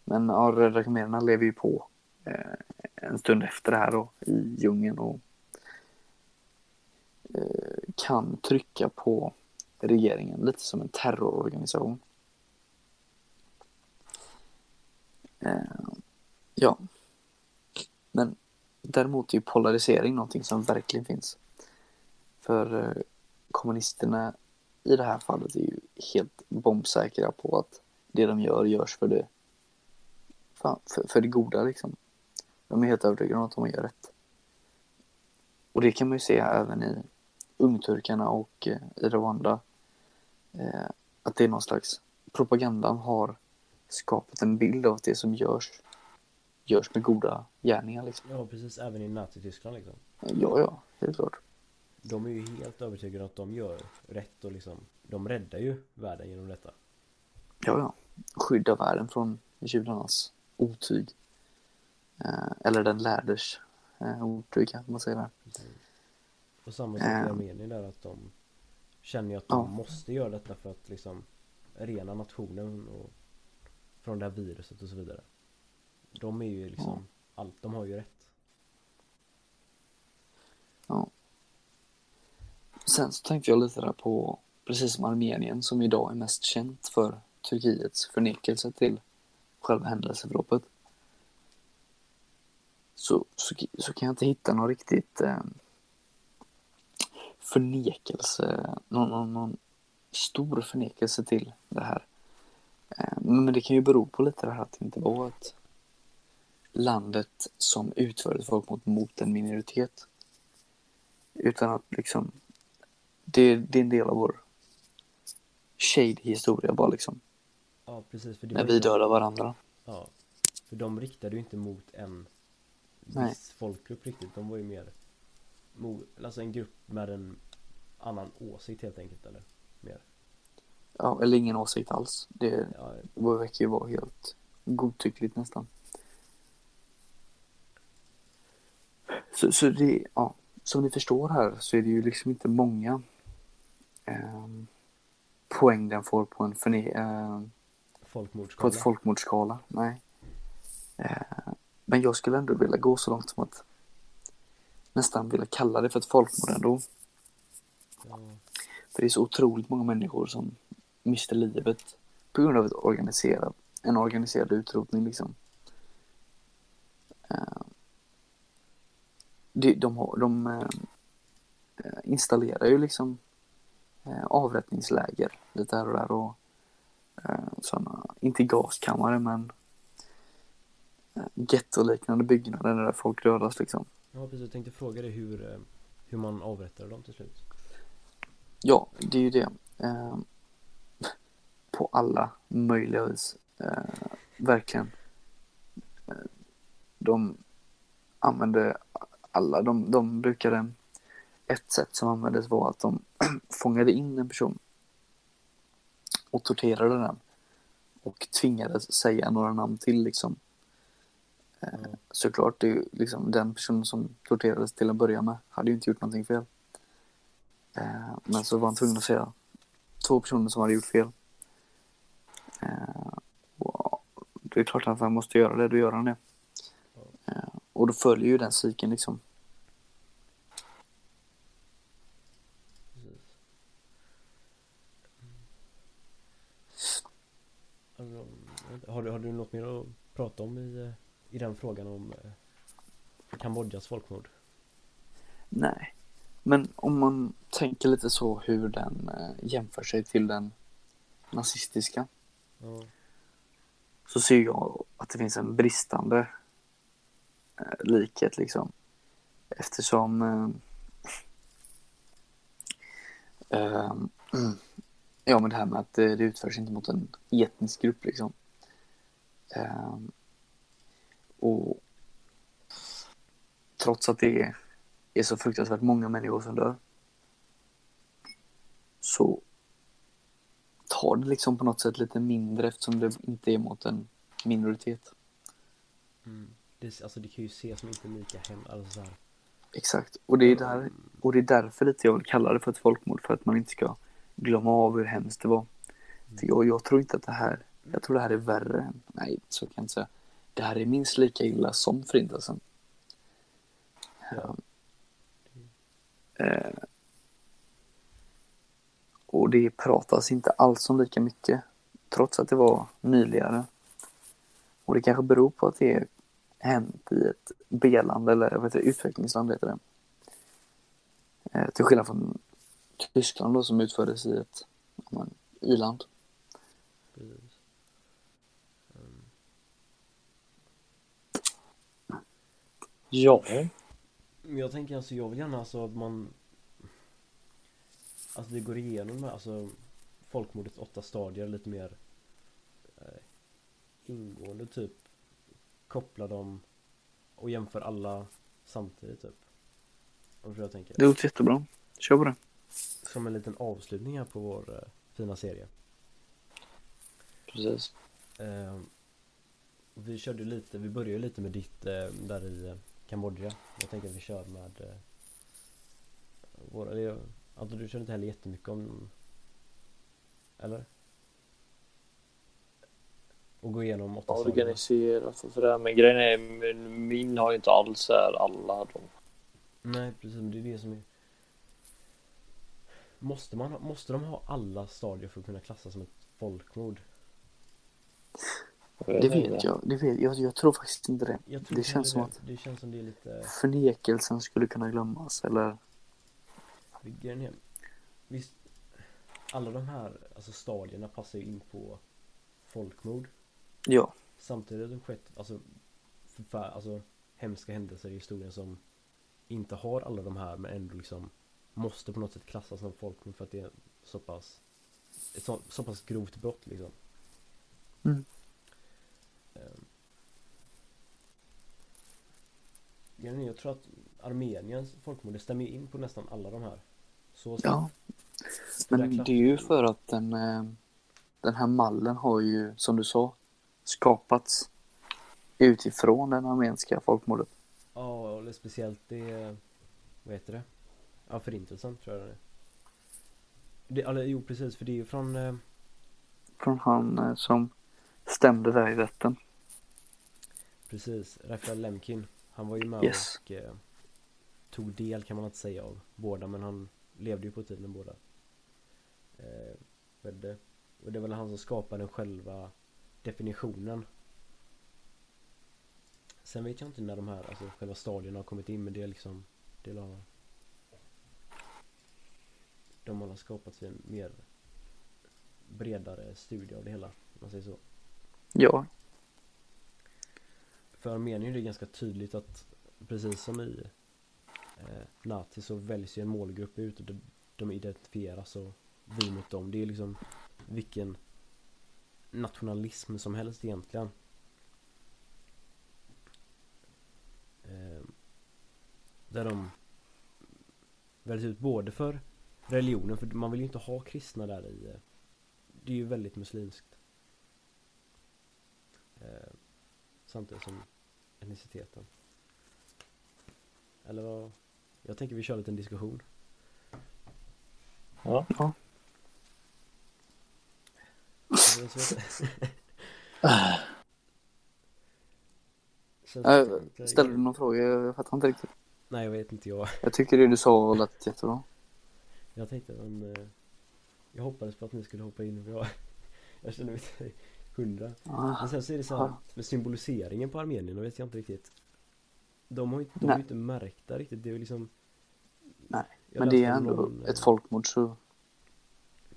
men ja, Röda khmererna lever ju på eh, en stund efter det här då i djungeln och Eh, kan trycka på regeringen lite som en terrororganisation. Eh, ja. Men däremot är ju polarisering någonting som verkligen finns. För eh, kommunisterna i det här fallet är ju helt bombsäkra på att det de gör görs för det, för, för det goda liksom. De är helt övertygade om att de gör rätt. Och det kan man ju se även i ungturkarna och eh, i Rwanda. Eh, att det är någon slags, propagandan har skapat en bild av att det som görs görs med goda gärningar liksom. Ja precis, även i Nazityskland liksom. Ja, ja, helt klart. De är ju helt övertygade att de gör rätt och liksom, de räddar ju världen genom detta. Ja, ja. Skydda världen från judarnas otyg. Eh, eller den lärdes eh, otyg kan man säga där. Mm. På samma sätt i ehm. Armenien där att de känner ju att de ja. måste göra detta för att liksom rena nationen och från det här viruset och så vidare. De är ju liksom ja. allt, de har ju rätt. Ja. Sen så tänkte jag lite där på, precis som Armenien som idag är mest känt för Turkiets förnekelse till själva händelseförloppet. Så, så, så, kan jag inte hitta något riktigt eh, förnekelse, någon, någon, någon stor förnekelse till det här. Eh, men det kan ju bero på lite det här att det inte var ett landet som utförde folkmord mot en minoritet. Utan att liksom, det, det är en del av vår shade historia bara liksom. Ja, precis. För det När vi dödar varandra. Ja, för de riktade ju inte mot en viss folkgrupp riktigt. De var ju mer alltså en grupp med en annan åsikt helt enkelt eller mer? Ja, eller ingen åsikt alls. Det ja. verkar ju vara helt godtyckligt nästan. Så, så det, ja, som ni förstår här så är det ju liksom inte många eh, poäng den får på en förne eh, på ett folkmordsskala. Nej. Eh, men jag skulle ändå vilja gå så långt som att nästan vilja kalla det för ett folkmord ändå. Ja. För det är så otroligt många människor som mister livet på grund av ett organiserat, en organiserad utrotning liksom. De, de, de eh, installerar ju liksom eh, avrättningsläger lite här och där och eh, sådana, inte gaskammare men gettoliknande byggnader där folk dödas liksom. Ja precis, jag tänkte fråga dig hur, hur man avrättade dem till slut. Ja, det är ju det. (laughs) På alla möjliga vis. Verkligen. De använde alla, de, de brukade, ett sätt som användes var att de (clears throat) fångade in en person och torterade den och tvingades säga några namn till liksom. Mm. Såklart, det är ju liksom den personen som torterades till att börja med hade ju inte gjort någonting fel. Eh, men så var han tvungen att säga två personer som hade gjort fel. Eh, och det är klart att han måste göra det, då gör han det. Och då följer ju den cykeln liksom. Alltså, har, du, har du något mer att prata om i, i den frågan om eh, Kambodjas folkmord? Nej. Men om man tänker lite så hur den eh, jämför sig till den nazistiska Ja, så ser jag att det finns en bristande eh, likhet liksom. Eftersom eh, eh, mm, ja men det här med att eh, det, utförs inte mot en etnisk grupp liksom. Eh, och trots att det är, är så fruktansvärt många människor som dör så tar det liksom på något sätt lite mindre eftersom det inte är mot en minoritet. mm det, alltså det kan ju ses som inte lika hem, alltså så här. Exakt, och det är, där, och det är därför lite jag vill kalla det för ett folkmord, för att man inte ska glömma av hur hemskt det var. För Jag, jag tror inte att det här, jag tror det här är värre nej så kan jag inte säga. Det här är minst lika illa som förintelsen. Ja. Eh, och det pratas inte alls om lika mycket, trots att det var nyligare. Och det kanske beror på att det är hänt i ett B-land eller vad heter det, utvecklingsland heter det. Eh, till skillnad från Tyskland då som utfördes i ett ja, men, i-land. Precis. Mm. Ja, Men jag tänker alltså, jag vill gärna alltså att man Alltså det går igenom alltså folkmordets åtta stadier lite mer eh, ingående typ Koppla dem och jämför alla samtidigt typ vad jag tänker Det låter jättebra. Kör på det. Som en liten avslutning här på vår eh, fina serie precis. eh, Vi körde lite, vi började lite med ditt eh, där i eh, Kambodja Jag tänker att vi kör med eh, våra, eller, alltså du känner inte heller jättemycket om Eller? Och gå igenom åtta Organiserat och sådär. Men grejen är, min, min har ju inte alls här alla de. Nej precis, men det är det som är Måste man ha, måste de ha alla stadier för att kunna klassas som ett folkmord? Det vet jag. Det vet, jag, jag tror faktiskt inte det. Jag tror Det känns som att det. Det känns som det är lite förnekelsen skulle kunna glömmas eller Grejen är, visst, alla de här alltså stadierna passar ju in på folkmord. Ja, Samtidigt har det skett alltså, förfär, alltså hemska händelser i historien som inte har alla de här men ändå liksom måste på något sätt klassas som folkmord för att det är så pass ett så, så pass grovt brott liksom. Mm. Ehm. Jag tror att Armeniens folkmord det stämmer ju in på nästan alla de här. Så ja. Men det är ju för att den, eh, den här mallen har ju, som du sa, skapats utifrån den armeniska folkmordet. Ja, eller speciellt det, vad heter det? Ja, förintelsen tror jag det är. Det, eller, jo precis, för det är ju från, eh, Från han eh, som stämde där i rätten. precis, Rafael Lemkin. Han var ju med Yes. och eh, tog del kan man inte säga av båda, men han levde ju på tiden båda. Eh. Och det var väl han som skapade själva definitionen. Sen vet jag inte när de här, alltså själva stadierna har kommit in men det är liksom Det har De har skapat sig en mer Bredare studie av det hela, om man säger så Ja, För Armenien är det ganska tydligt att Precis som i eh, Nati så väljs ju en målgrupp ut och de, de identifieras och vi mot dem. Det är liksom vilken nationalism som helst egentligen. Eh, där de väljs ut både för religionen, för man vill ju inte ha kristna där i. eh, Det är ju väldigt muslimskt. Eh, samtidigt som etniciteten. Eller vad? Jag tänker vi kör en liten diskussion. Ja. ja. Äh, lite- Ställde du någon fråga? Jag fattar inte riktigt. Nej jag vet inte jag. Jag tycker det du sa lät jättebra. Jag tänkte men eh, Jag hoppades på att ni skulle hoppa in och (laughs) jag Jag känner mig inte hundra. Ah, Men sen så är det så här Ja. med symboliseringen på Armenien, vet jag inte riktigt. De har ju inte, de är inte märkta riktigt, det är ju liksom Nej, Jag men det är ändå någon, ett eh, folkmord så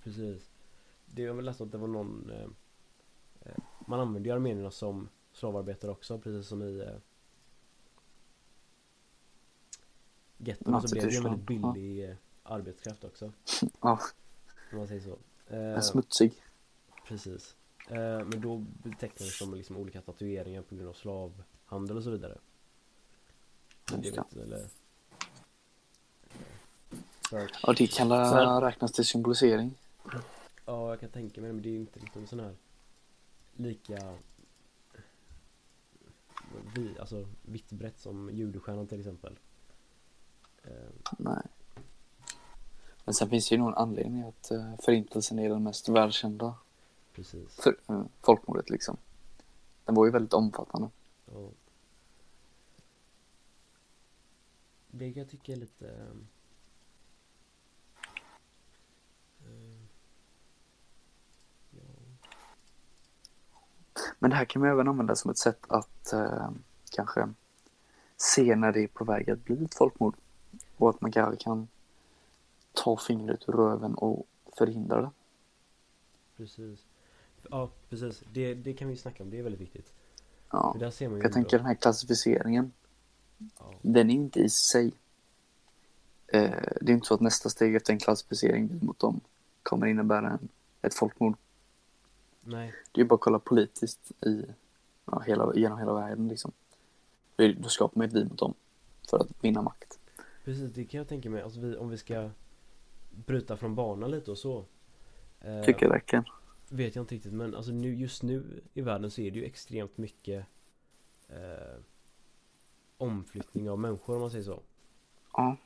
Precis. Det jag väl läst att det var någon eh, eh, Man använde ju armenierna som slavarbetare också precis som i eh, Gettorna så blev det ju en väldigt billig eh, arbetskraft också. Ja, Om man säger så. Eh, smutsig. Precis. Eh, Men då betecknades de med liksom olika tatueringar på grund av slavhandel och så vidare. Det det. vet eller Ja, det kan räknas till symbolisering. Ja, jag kan tänka mig det, men det är ju inte liksom sån här lika vi, alltså vitt brett som judestjärnan till exempel. Eh, Nej. Men sen finns det ju någon anledning att eh, förintelsen är den mest välkända precis. för, eh, folkmordet liksom. Den var ju väldigt omfattande. Ja. Det jag tycka är lite ehm, eh, ja, Men det här kan man även använda som ett sätt att eh, kanske se när det är på väg att bli ett folkmord. Och att man kanske kan ta fingret ur röven och förhindra det. precis. Ja, precis. Det, det kan vi snacka om, det är väldigt viktigt. Ja. För där ser man ju Jag tänker ändå- den här klassificeringen, ja, den är inte i sig. Eh, det är inte så att nästa steg efter en klassificering mot dem kommer innebära en, ett folkmord. Nej, Det är ju bara att kolla politiskt i, ja, hela, genom hela världen liksom. Då- Då skapar man ett vi mot dem för att vinna makt. precis. Det kan jag tänka mig. Alltså vi, om vi ska bryta från banan lite och så. eh, Tycker jag verkligen. Vet jag inte riktigt men alltså nu, just nu i världen så är det ju extremt mycket eh, omflyttning av människor om man säger så. Ja.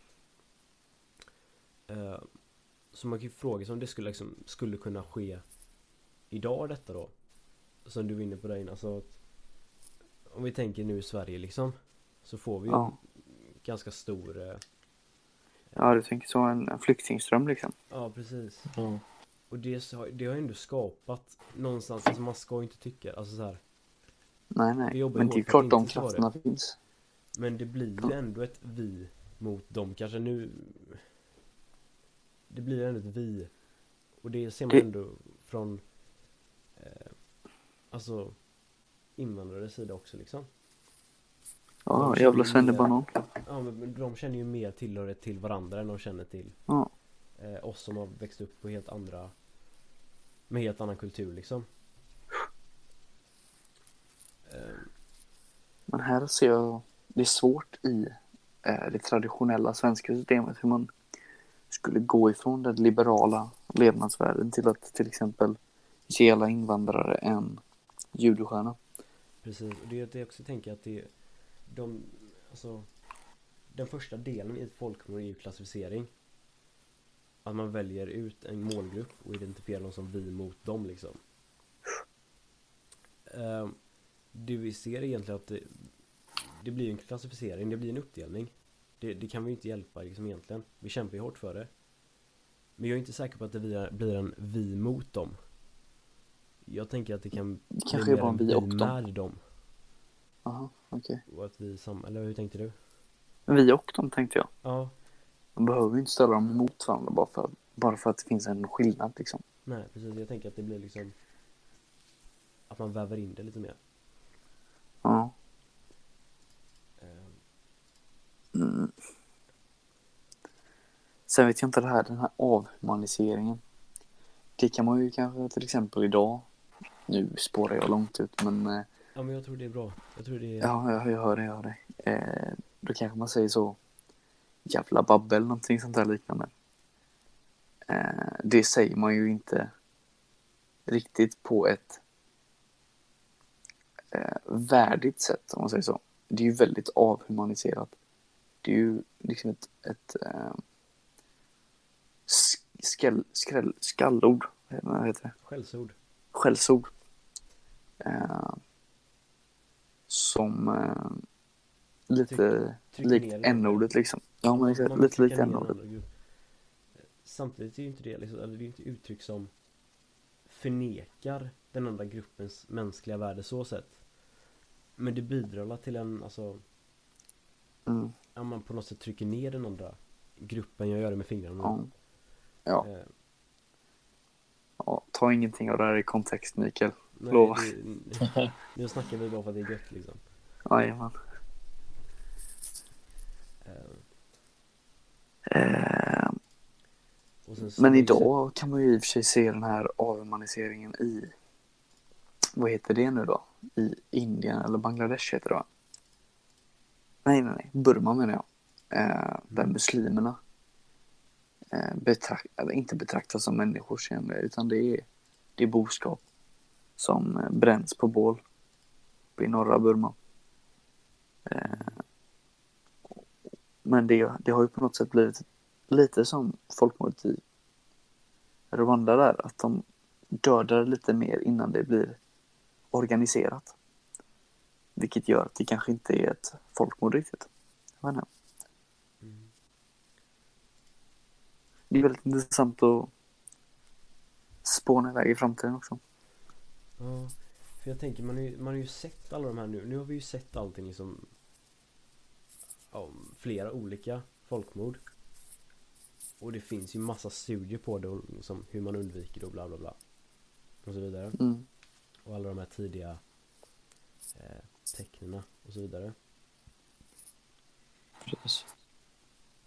Eh, så man kan ju fråga sig om det skulle, liksom, skulle kunna ske idag detta då. Som du var inne på där innan. Alltså att, om vi tänker nu i Sverige liksom. Så får vi ju Ja. ganska stor eh, Ja, du tänker så en, en flyktingström liksom. Ja precis. Ja. Och det, så- det har ju ändå skapat någonstans, alltså man ska ju inte tycka, alltså så här. Nej, Vi nej. jobbar Men det är klart det de krafterna finns. Men det blir ju ändå ett vi mot dem kanske nu Det blir ändå ett vi Och det ser man Det- ändå från eh, Alltså Invandrares sida också liksom Ja, De jävla svennebanan. Ja men men de känner ju mer tillhörighet till varandra än de känner till Ja. eh, Oss som har växt upp på helt andra Med helt annan kultur liksom eh, Men här ser jag, det är svårt i eh, det traditionella svenska systemet hur man skulle gå ifrån den liberala levnadsvärlden till att till exempel ge alla invandrare en judostjärna. Precis, och det är det jag också tänker att det de, alltså Den första delen i ett folkmord är ju klassificering. Att man väljer ut en målgrupp och identifierar dem som vi mot dem liksom. Ehm, det vi ser egentligen att det, det blir en klassificering, det blir en uppdelning. Det, det kan vi ju inte hjälpa liksom egentligen. Vi kämpar ju hårt för det. Men jag är inte säker på att det blir en vi mot dem. Jag tänker att det kan Det bli kanske är mer en vi och dem. med dem Jaha, okej. Och att vi sam... Eller hur tänkte du? Vi och dem tänkte jag. Ja, Man behöver ju inte ställa dem mot varandra bara för, bara för att det finns en skillnad liksom. nej precis. Jag tänker att det blir liksom att man väver in det lite mer. Ja. Eh, Mm. Sen vet jag inte det här, den här avhumaniseringen. Det kan man ju kanske till exempel idag. Nu spårar jag långt ut men eh, Ja men jag tror det är bra. Jag tror det är... ja, jag, jag hör det, jag hör det. Eh, då kanske man säger så jävla babbel, någonting sånt där liknande. Eh, det säger man ju inte riktigt på ett eh, värdigt sätt om man säger så. Det är ju väldigt avhumaniserat. Det är ju liksom ett, ett eh, sk- skräll, skräll, skallord, vad heter det? Skällsord. Skällsord. Eh, som eh, lite Trycker likt ner det. n-ordet liksom. Ja men exakt, lite likt n-ordet. Samtidigt är ju inte det liksom, eller det är ju inte uttryck som förnekar den andra gruppens mänskliga värde så sett. Men det bidrar till en, alltså, Mm, att man på något sätt trycker ner den andra gruppen, jag gör det med fingrarna. ja. Ja, Eh, ja, ta ingenting av det här i kontext Mikael. nej, Lova. (laughs) nu snackar vi bara för att det är gött liksom. Jajamän. Eh, Eh, så men idag kan man ju i och för sig se den här avhumaniseringen i, vad heter det nu då? I Indien eller Bangladesh heter det va? Nej, nej, nej, Burma menar jag. Eh, där muslimerna Eh, betrakt, inte betraktas som människor senare, utan det är, det är boskap som eh, bränns på bål uppe i norra Burma. Eh, men det, det har ju på något sätt blivit lite som folkmordet i Rwanda där, att de dödar lite mer innan det blir organiserat. Vilket gör att det kanske inte är ett folkmord riktigt. Jag vet inte. Mm. Det är väldigt intressant att spåna iväg i framtiden också. Ja, för jag tänker man har, ju, man har ju sett alla de här nu. Nu har vi ju sett allting liksom ja, flera olika folkmord. Och det finns ju massa studier på det och liksom hur man undviker det och bla bla bla. Och så vidare. Mm. Och alla de här tidiga eh, tecknena och så vidare. Precis.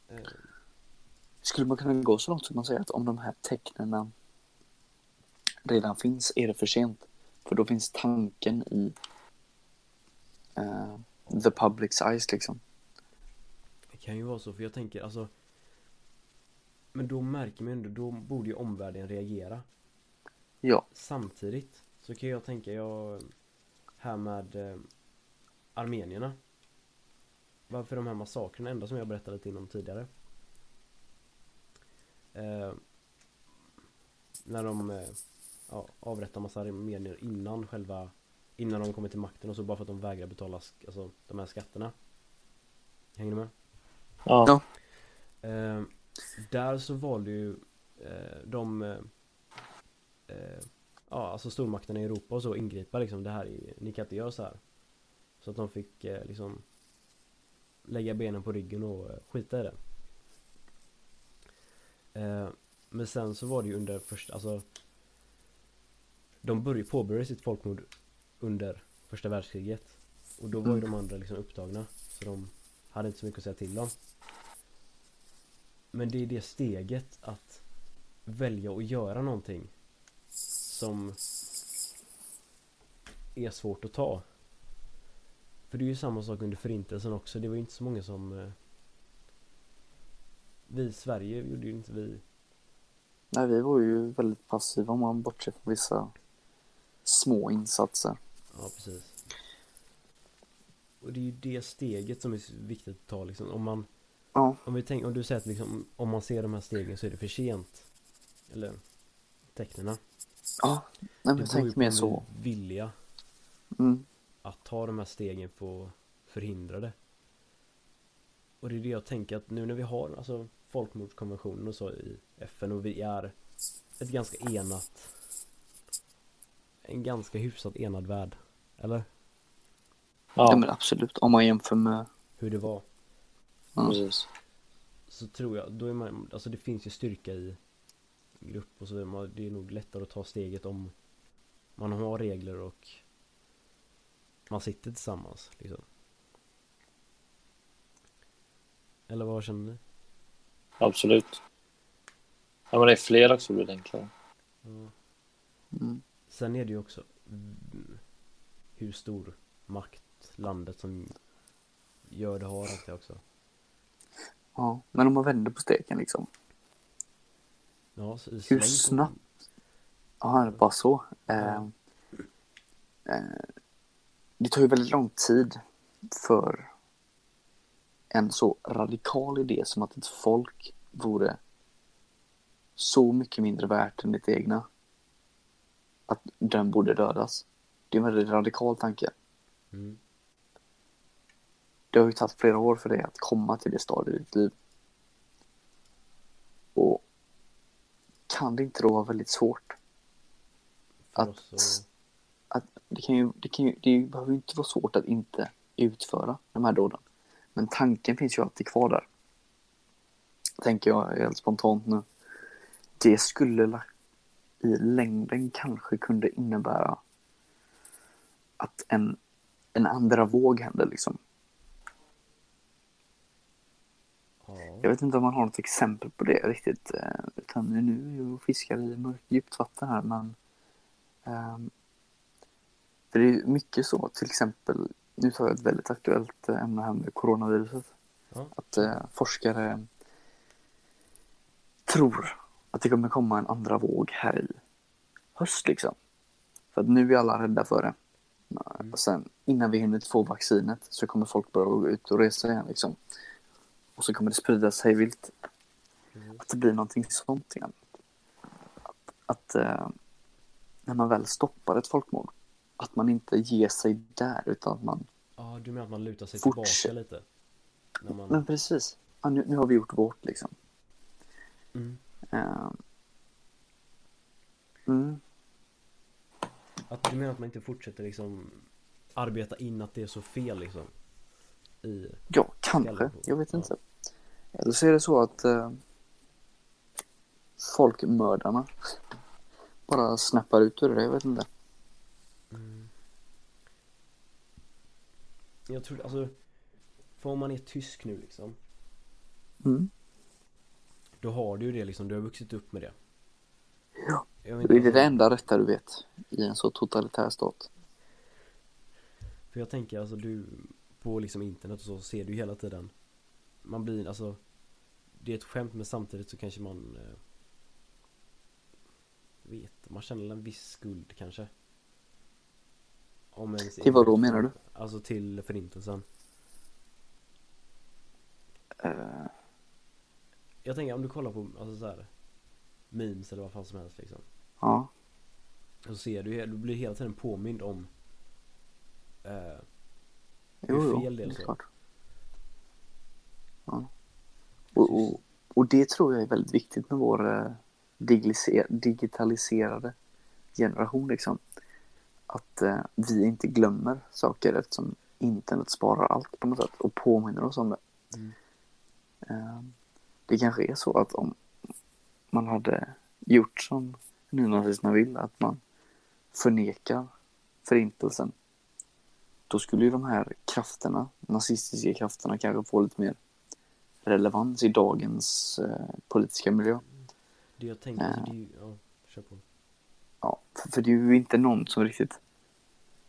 Eh, Skulle man kunna gå så långt som man säger att om de här tecknena redan finns är det för sent? För då finns tanken i eh, the public's eyes liksom. det kan ju vara så för jag tänker alltså Men då märker man ju ändå, då borde ju omvärlden reagera. Ja, Samtidigt så kan jag tänka, jag här med eh, armenierna. Varför de här massakrerna, enda som jag berättade lite inom tidigare. Eh, när de eh, ja, avrättar massa armenier innan själva Innan de kommer till makten och så bara för att de vägrar betala sk- alltså, de här skatterna. Hänger du med? Ja. Eh, där så valde ju eh, de eh, eh, Ja alltså stormakterna i Europa och så ingripa liksom det här är, Ni kan inte göra så här Så att de fick eh, liksom Lägga benen på ryggen och skita i det eh, Men sen så var det ju under första, alltså De började påbörja sitt folkmord under första världskriget Och då var ju de andra liksom upptagna Så de hade inte så mycket att säga till om Men det är det steget att välja att göra någonting som är svårt att ta. För det är ju samma sak under förintelsen också. Det var ju inte så många som eh, Vi i Sverige gjorde ju inte vi nej, vi var ju väldigt passiva om man bortser från vissa små insatser. Ja precis Och det är ju det steget som är viktigt att ta liksom. Om man Ja, Om vi tänker, om du säger att liksom Om man ser de här stegen så är det för sent Eller Tecknena ja. nej men på mer så. vi är villiga Mm. att ta de här stegen för att förhindra det. Och det är det jag tänker att nu när vi har alltså folkmordskonventionen och så i FN och vi är ett ganska enat en ganska hyfsat enad värld. Eller? Ja, Ja, men absolut. Om man jämför med... hur det var. Ja. precis. Så tror jag, då är man, alltså det finns ju styrka i grupp och så vidare. Det är nog lättare att ta steget om man har regler och man sitter tillsammans liksom. Eller vad känner ni? Absolut. Ja, men det är fler också blir det enklare. Ja. Mm. Sen är det ju också mm, hur stor makt landet som gör det har allt det också. Ja, men om man vänder på steken liksom. Ja, så Hur snabbt? Ja, det är bara så. Eh, eh, det tar ju väldigt lång tid för en så radikal idé som att ett folk vore så mycket mindre värt än ditt egna. Att den borde dödas. Det är en väldigt radikal tanke. Mm. Det har ju tagit flera år för dig att komma till det stadiet i ditt liv. Och kan det inte då vara väldigt svårt? Att- att det, kan ju, det, kan ju, det behöver ju inte vara svårt att inte utföra de här dåden. Men tanken finns ju alltid kvar där. Tänker jag helt spontant nu. Det skulle i längden kanske kunde innebära att en, en andra våg händer liksom. ja. Jag vet inte om man har något exempel på det riktigt. eh, Utan nu är jag och fiskar i mörkt djupt vatten här men ehm, För det är mycket så till exempel Nu tar jag ett väldigt aktuellt eh, ämne här med coronaviruset. Ja. Att eh, forskare tror att det kommer komma en andra våg här i höst liksom. För att nu är alla rädda för det. Mm. Och sen innan vi hinner få vaccinet så kommer folk börja gå ut och resa igen liksom. Och så kommer det sprida sig vilt. Precis. Att det blir någonting sånt igen. Att, att eh, när man väl stoppar ett folkmord. Att man inte ger sig där utan att man, Ja, du menar att man lutar sig Fortsätt. tillbaka lite? När man... men precis. Ja, nu, nu har vi gjort vårt liksom. Mm. Eh, mm, Att du menar att man inte fortsätter liksom arbeta in att det är så fel liksom? I... ja, kanske. Jag vet inte. Eller så är det så att eh, folkmördarna bara snappar ut ur det. Jag vet inte. Jag tror, alltså För om man är tysk nu liksom Mm. Då har du ju det liksom, du har vuxit upp med det Ja. Det är det alltså, enda rätta du vet i en så totalitär stat. För jag tänker alltså du På liksom internet och så ser du hela tiden Man blir alltså Det är ett skämt men samtidigt så kanske man eh, Vet, man känner en viss skuld kanske Om ens Till vad då menar du? Alltså till förintelsen Eh, Jag tänker om du kollar på alltså så här Memes eller vad fan som helst liksom ja, så ser du, du blir hela tiden påmind om eh, jo, Hur jo, fel det är så. klart. Ja. Och, och, och det tror jag är väldigt viktigt med vår eh, digitaliserade generation liksom. Att eh, vi inte glömmer saker eftersom internet sparar allt på något sätt och påminner oss om det. Mm. Eh, det kanske är så att om man hade gjort som nynazisterna vill, att man förnekar förintelsen, då skulle ju de här krafterna, nazistiska krafterna, kanske få lite mer relevans i dagens eh, politiska miljö. Det jag tänker, alltså, det är ju, ja, kör på Ja, för, för det är ju inte någon som riktigt...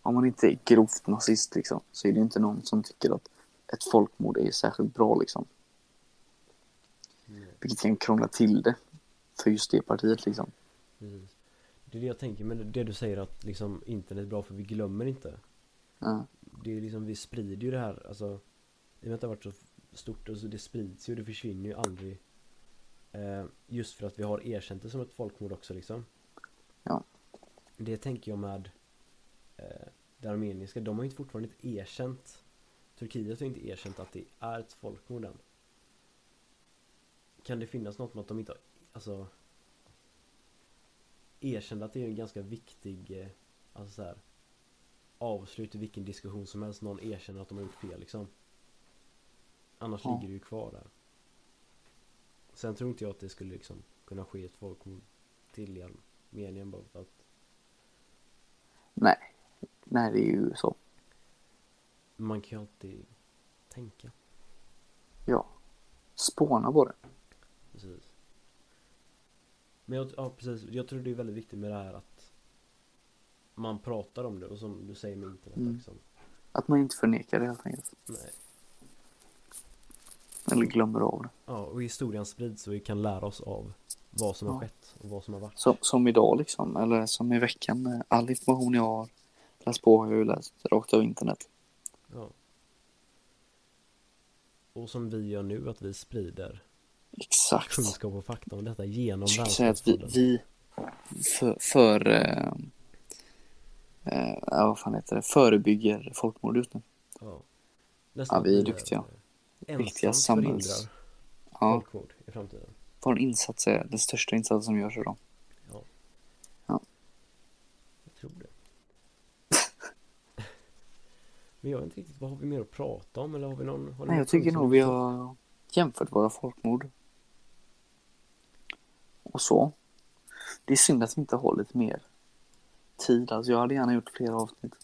Om man inte är grovt nazist liksom, så är det inte någon som tycker att ett folkmord är särskilt bra liksom. Mm, Vilket kan krångla till det för just det partiet liksom. precis. Det är det jag tänker, men det du säger att liksom internet är bra för vi glömmer inte Ja, Det är liksom, vi sprider ju det här, alltså I och med att det har varit så stort, och så det sprids ju, det försvinner ju aldrig eh, Just för att vi har erkänt det som ett folkmord också liksom Ja. Det tänker jag med Det armeniska, de har ju inte fortfarande inte erkänt Turkiet har inte erkänt att det är ett folkmord än Kan det finnas något med att de inte har, alltså Erkände att det är en ganska viktig, eh, alltså så här avslut i vilken diskussion som helst någon erkänner att de har gjort fel liksom. Annars Ja. ligger det ju kvar där. Sen tror inte jag att det skulle liksom kunna ske ett folkmord till i Armenien bara för att Nej. Nej, det är ju så. man kan ju alltid tänka. Ja. Spåna på det. Precis. Men jag, ja, precis. jag tror det är väldigt viktigt med det här att man pratar om det och som du säger med internet Mm. liksom. Att man inte förnekar det helt enkelt. Nej. Eller glömmer av det. Ja, och historien sprids så vi kan lära oss av vad som har Ja. skett och vad som har varit. Som, som idag liksom. Eller som i veckan. All information jag har läst på har jag ju läst rakt av internet. Ja. Och som vi gör nu, att vi sprider Exakt. kunskap och fakta om detta genom Jag skulle säga att vi, vi för, för eh, eh, vad fan heter det, förebygger folkmord just nu. Ja. Ja, vi är duktiga. Viktiga samhälls- Ja, folkmord i framtiden. vår insats är den största insatsen som görs idag. Jag tror det. Men jag vet inte riktigt, vad har vi mer att prata om? Eller har vi någon? Har Nej, jag tycker nog vi har jämfört våra folkmord. Och så. Det är synd att vi inte har lite mer tid. Alltså jag hade gärna gjort fler avsnitt.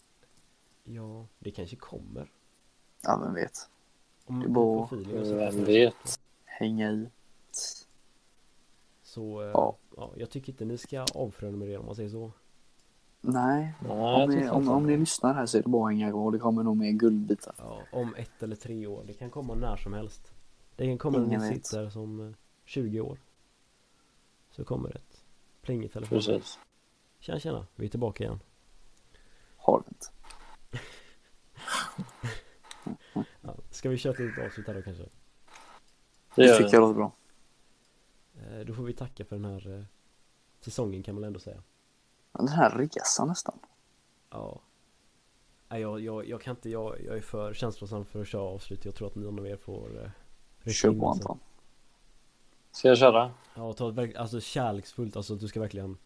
Ja, det kanske kommer. Ja, vem vet. Om Det är bara- Vem vet? Hänga i. Så, eh, Ja. ja. jag tycker inte ni ska avprenumerera om man säger så. Nej, Nej, om ni, om, om ni lyssnar här så är det bara hänga kvar. Det kommer nog mer guldbitar. Ja, om ett eller tre år. Det kan komma när som helst. Det kan komma när Ingen ni vet. sitter som eh, 20 år. Så kommer ett pling i telefonen. Precis. Tjena tjena, vi är tillbaka igen. Har det inte. (laughs) Ja, ska vi köra ett avslut här då kanske? Det Det tycker vi. jag låter bra. Eh, Då får vi tacka för den här eh, säsongen kan man ändå säga. Den här resan nästan. Ja. Nej, jag, jag, jag kan inte, jag, jag är för känslosam för att köra avslut. Jag tror att någon av er får eh, Kör på alltså. Anton. Ska jag köra? Ja, ta ett alltså kärleksfullt, alltså du ska verkligen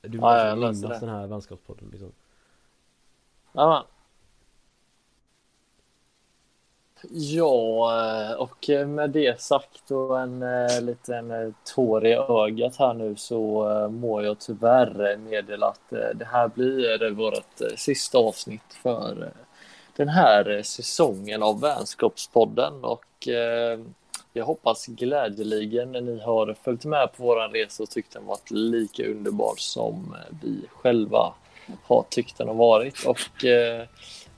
Du Ja, alltså, löser minnas det. den här vänskapspodden liksom. Jajamän. Ja, eh, och med det sagt och en eh, liten eh, tår i ögat här nu så må jag tyvärr meddela att det här blir vårt sista avsnitt för den här säsongen av Vänskapspodden. Och jag hoppas glädjeligen ni har följt med på våran resa och tyckt den varit lika underbar som vi själva har tyckt den har varit. Och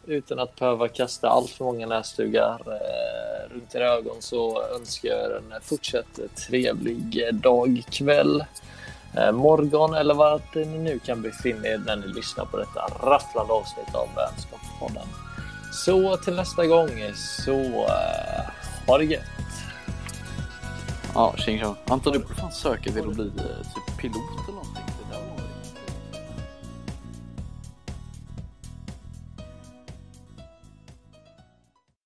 utan att behöva kasta allt för många näsdugar eh, runt era ögon så önskar jag er en fortsatt trevlig dag, kväll, eh, morgon eller vart ni nu kan befinna er när ni lyssnar på detta rafflande avsnitt av Vänskapspodden. Så till nästa gång så eh, ha det gött! Ja, tjing tjong. Anton, du borde fan söka till att bli eh, typ pilot eller.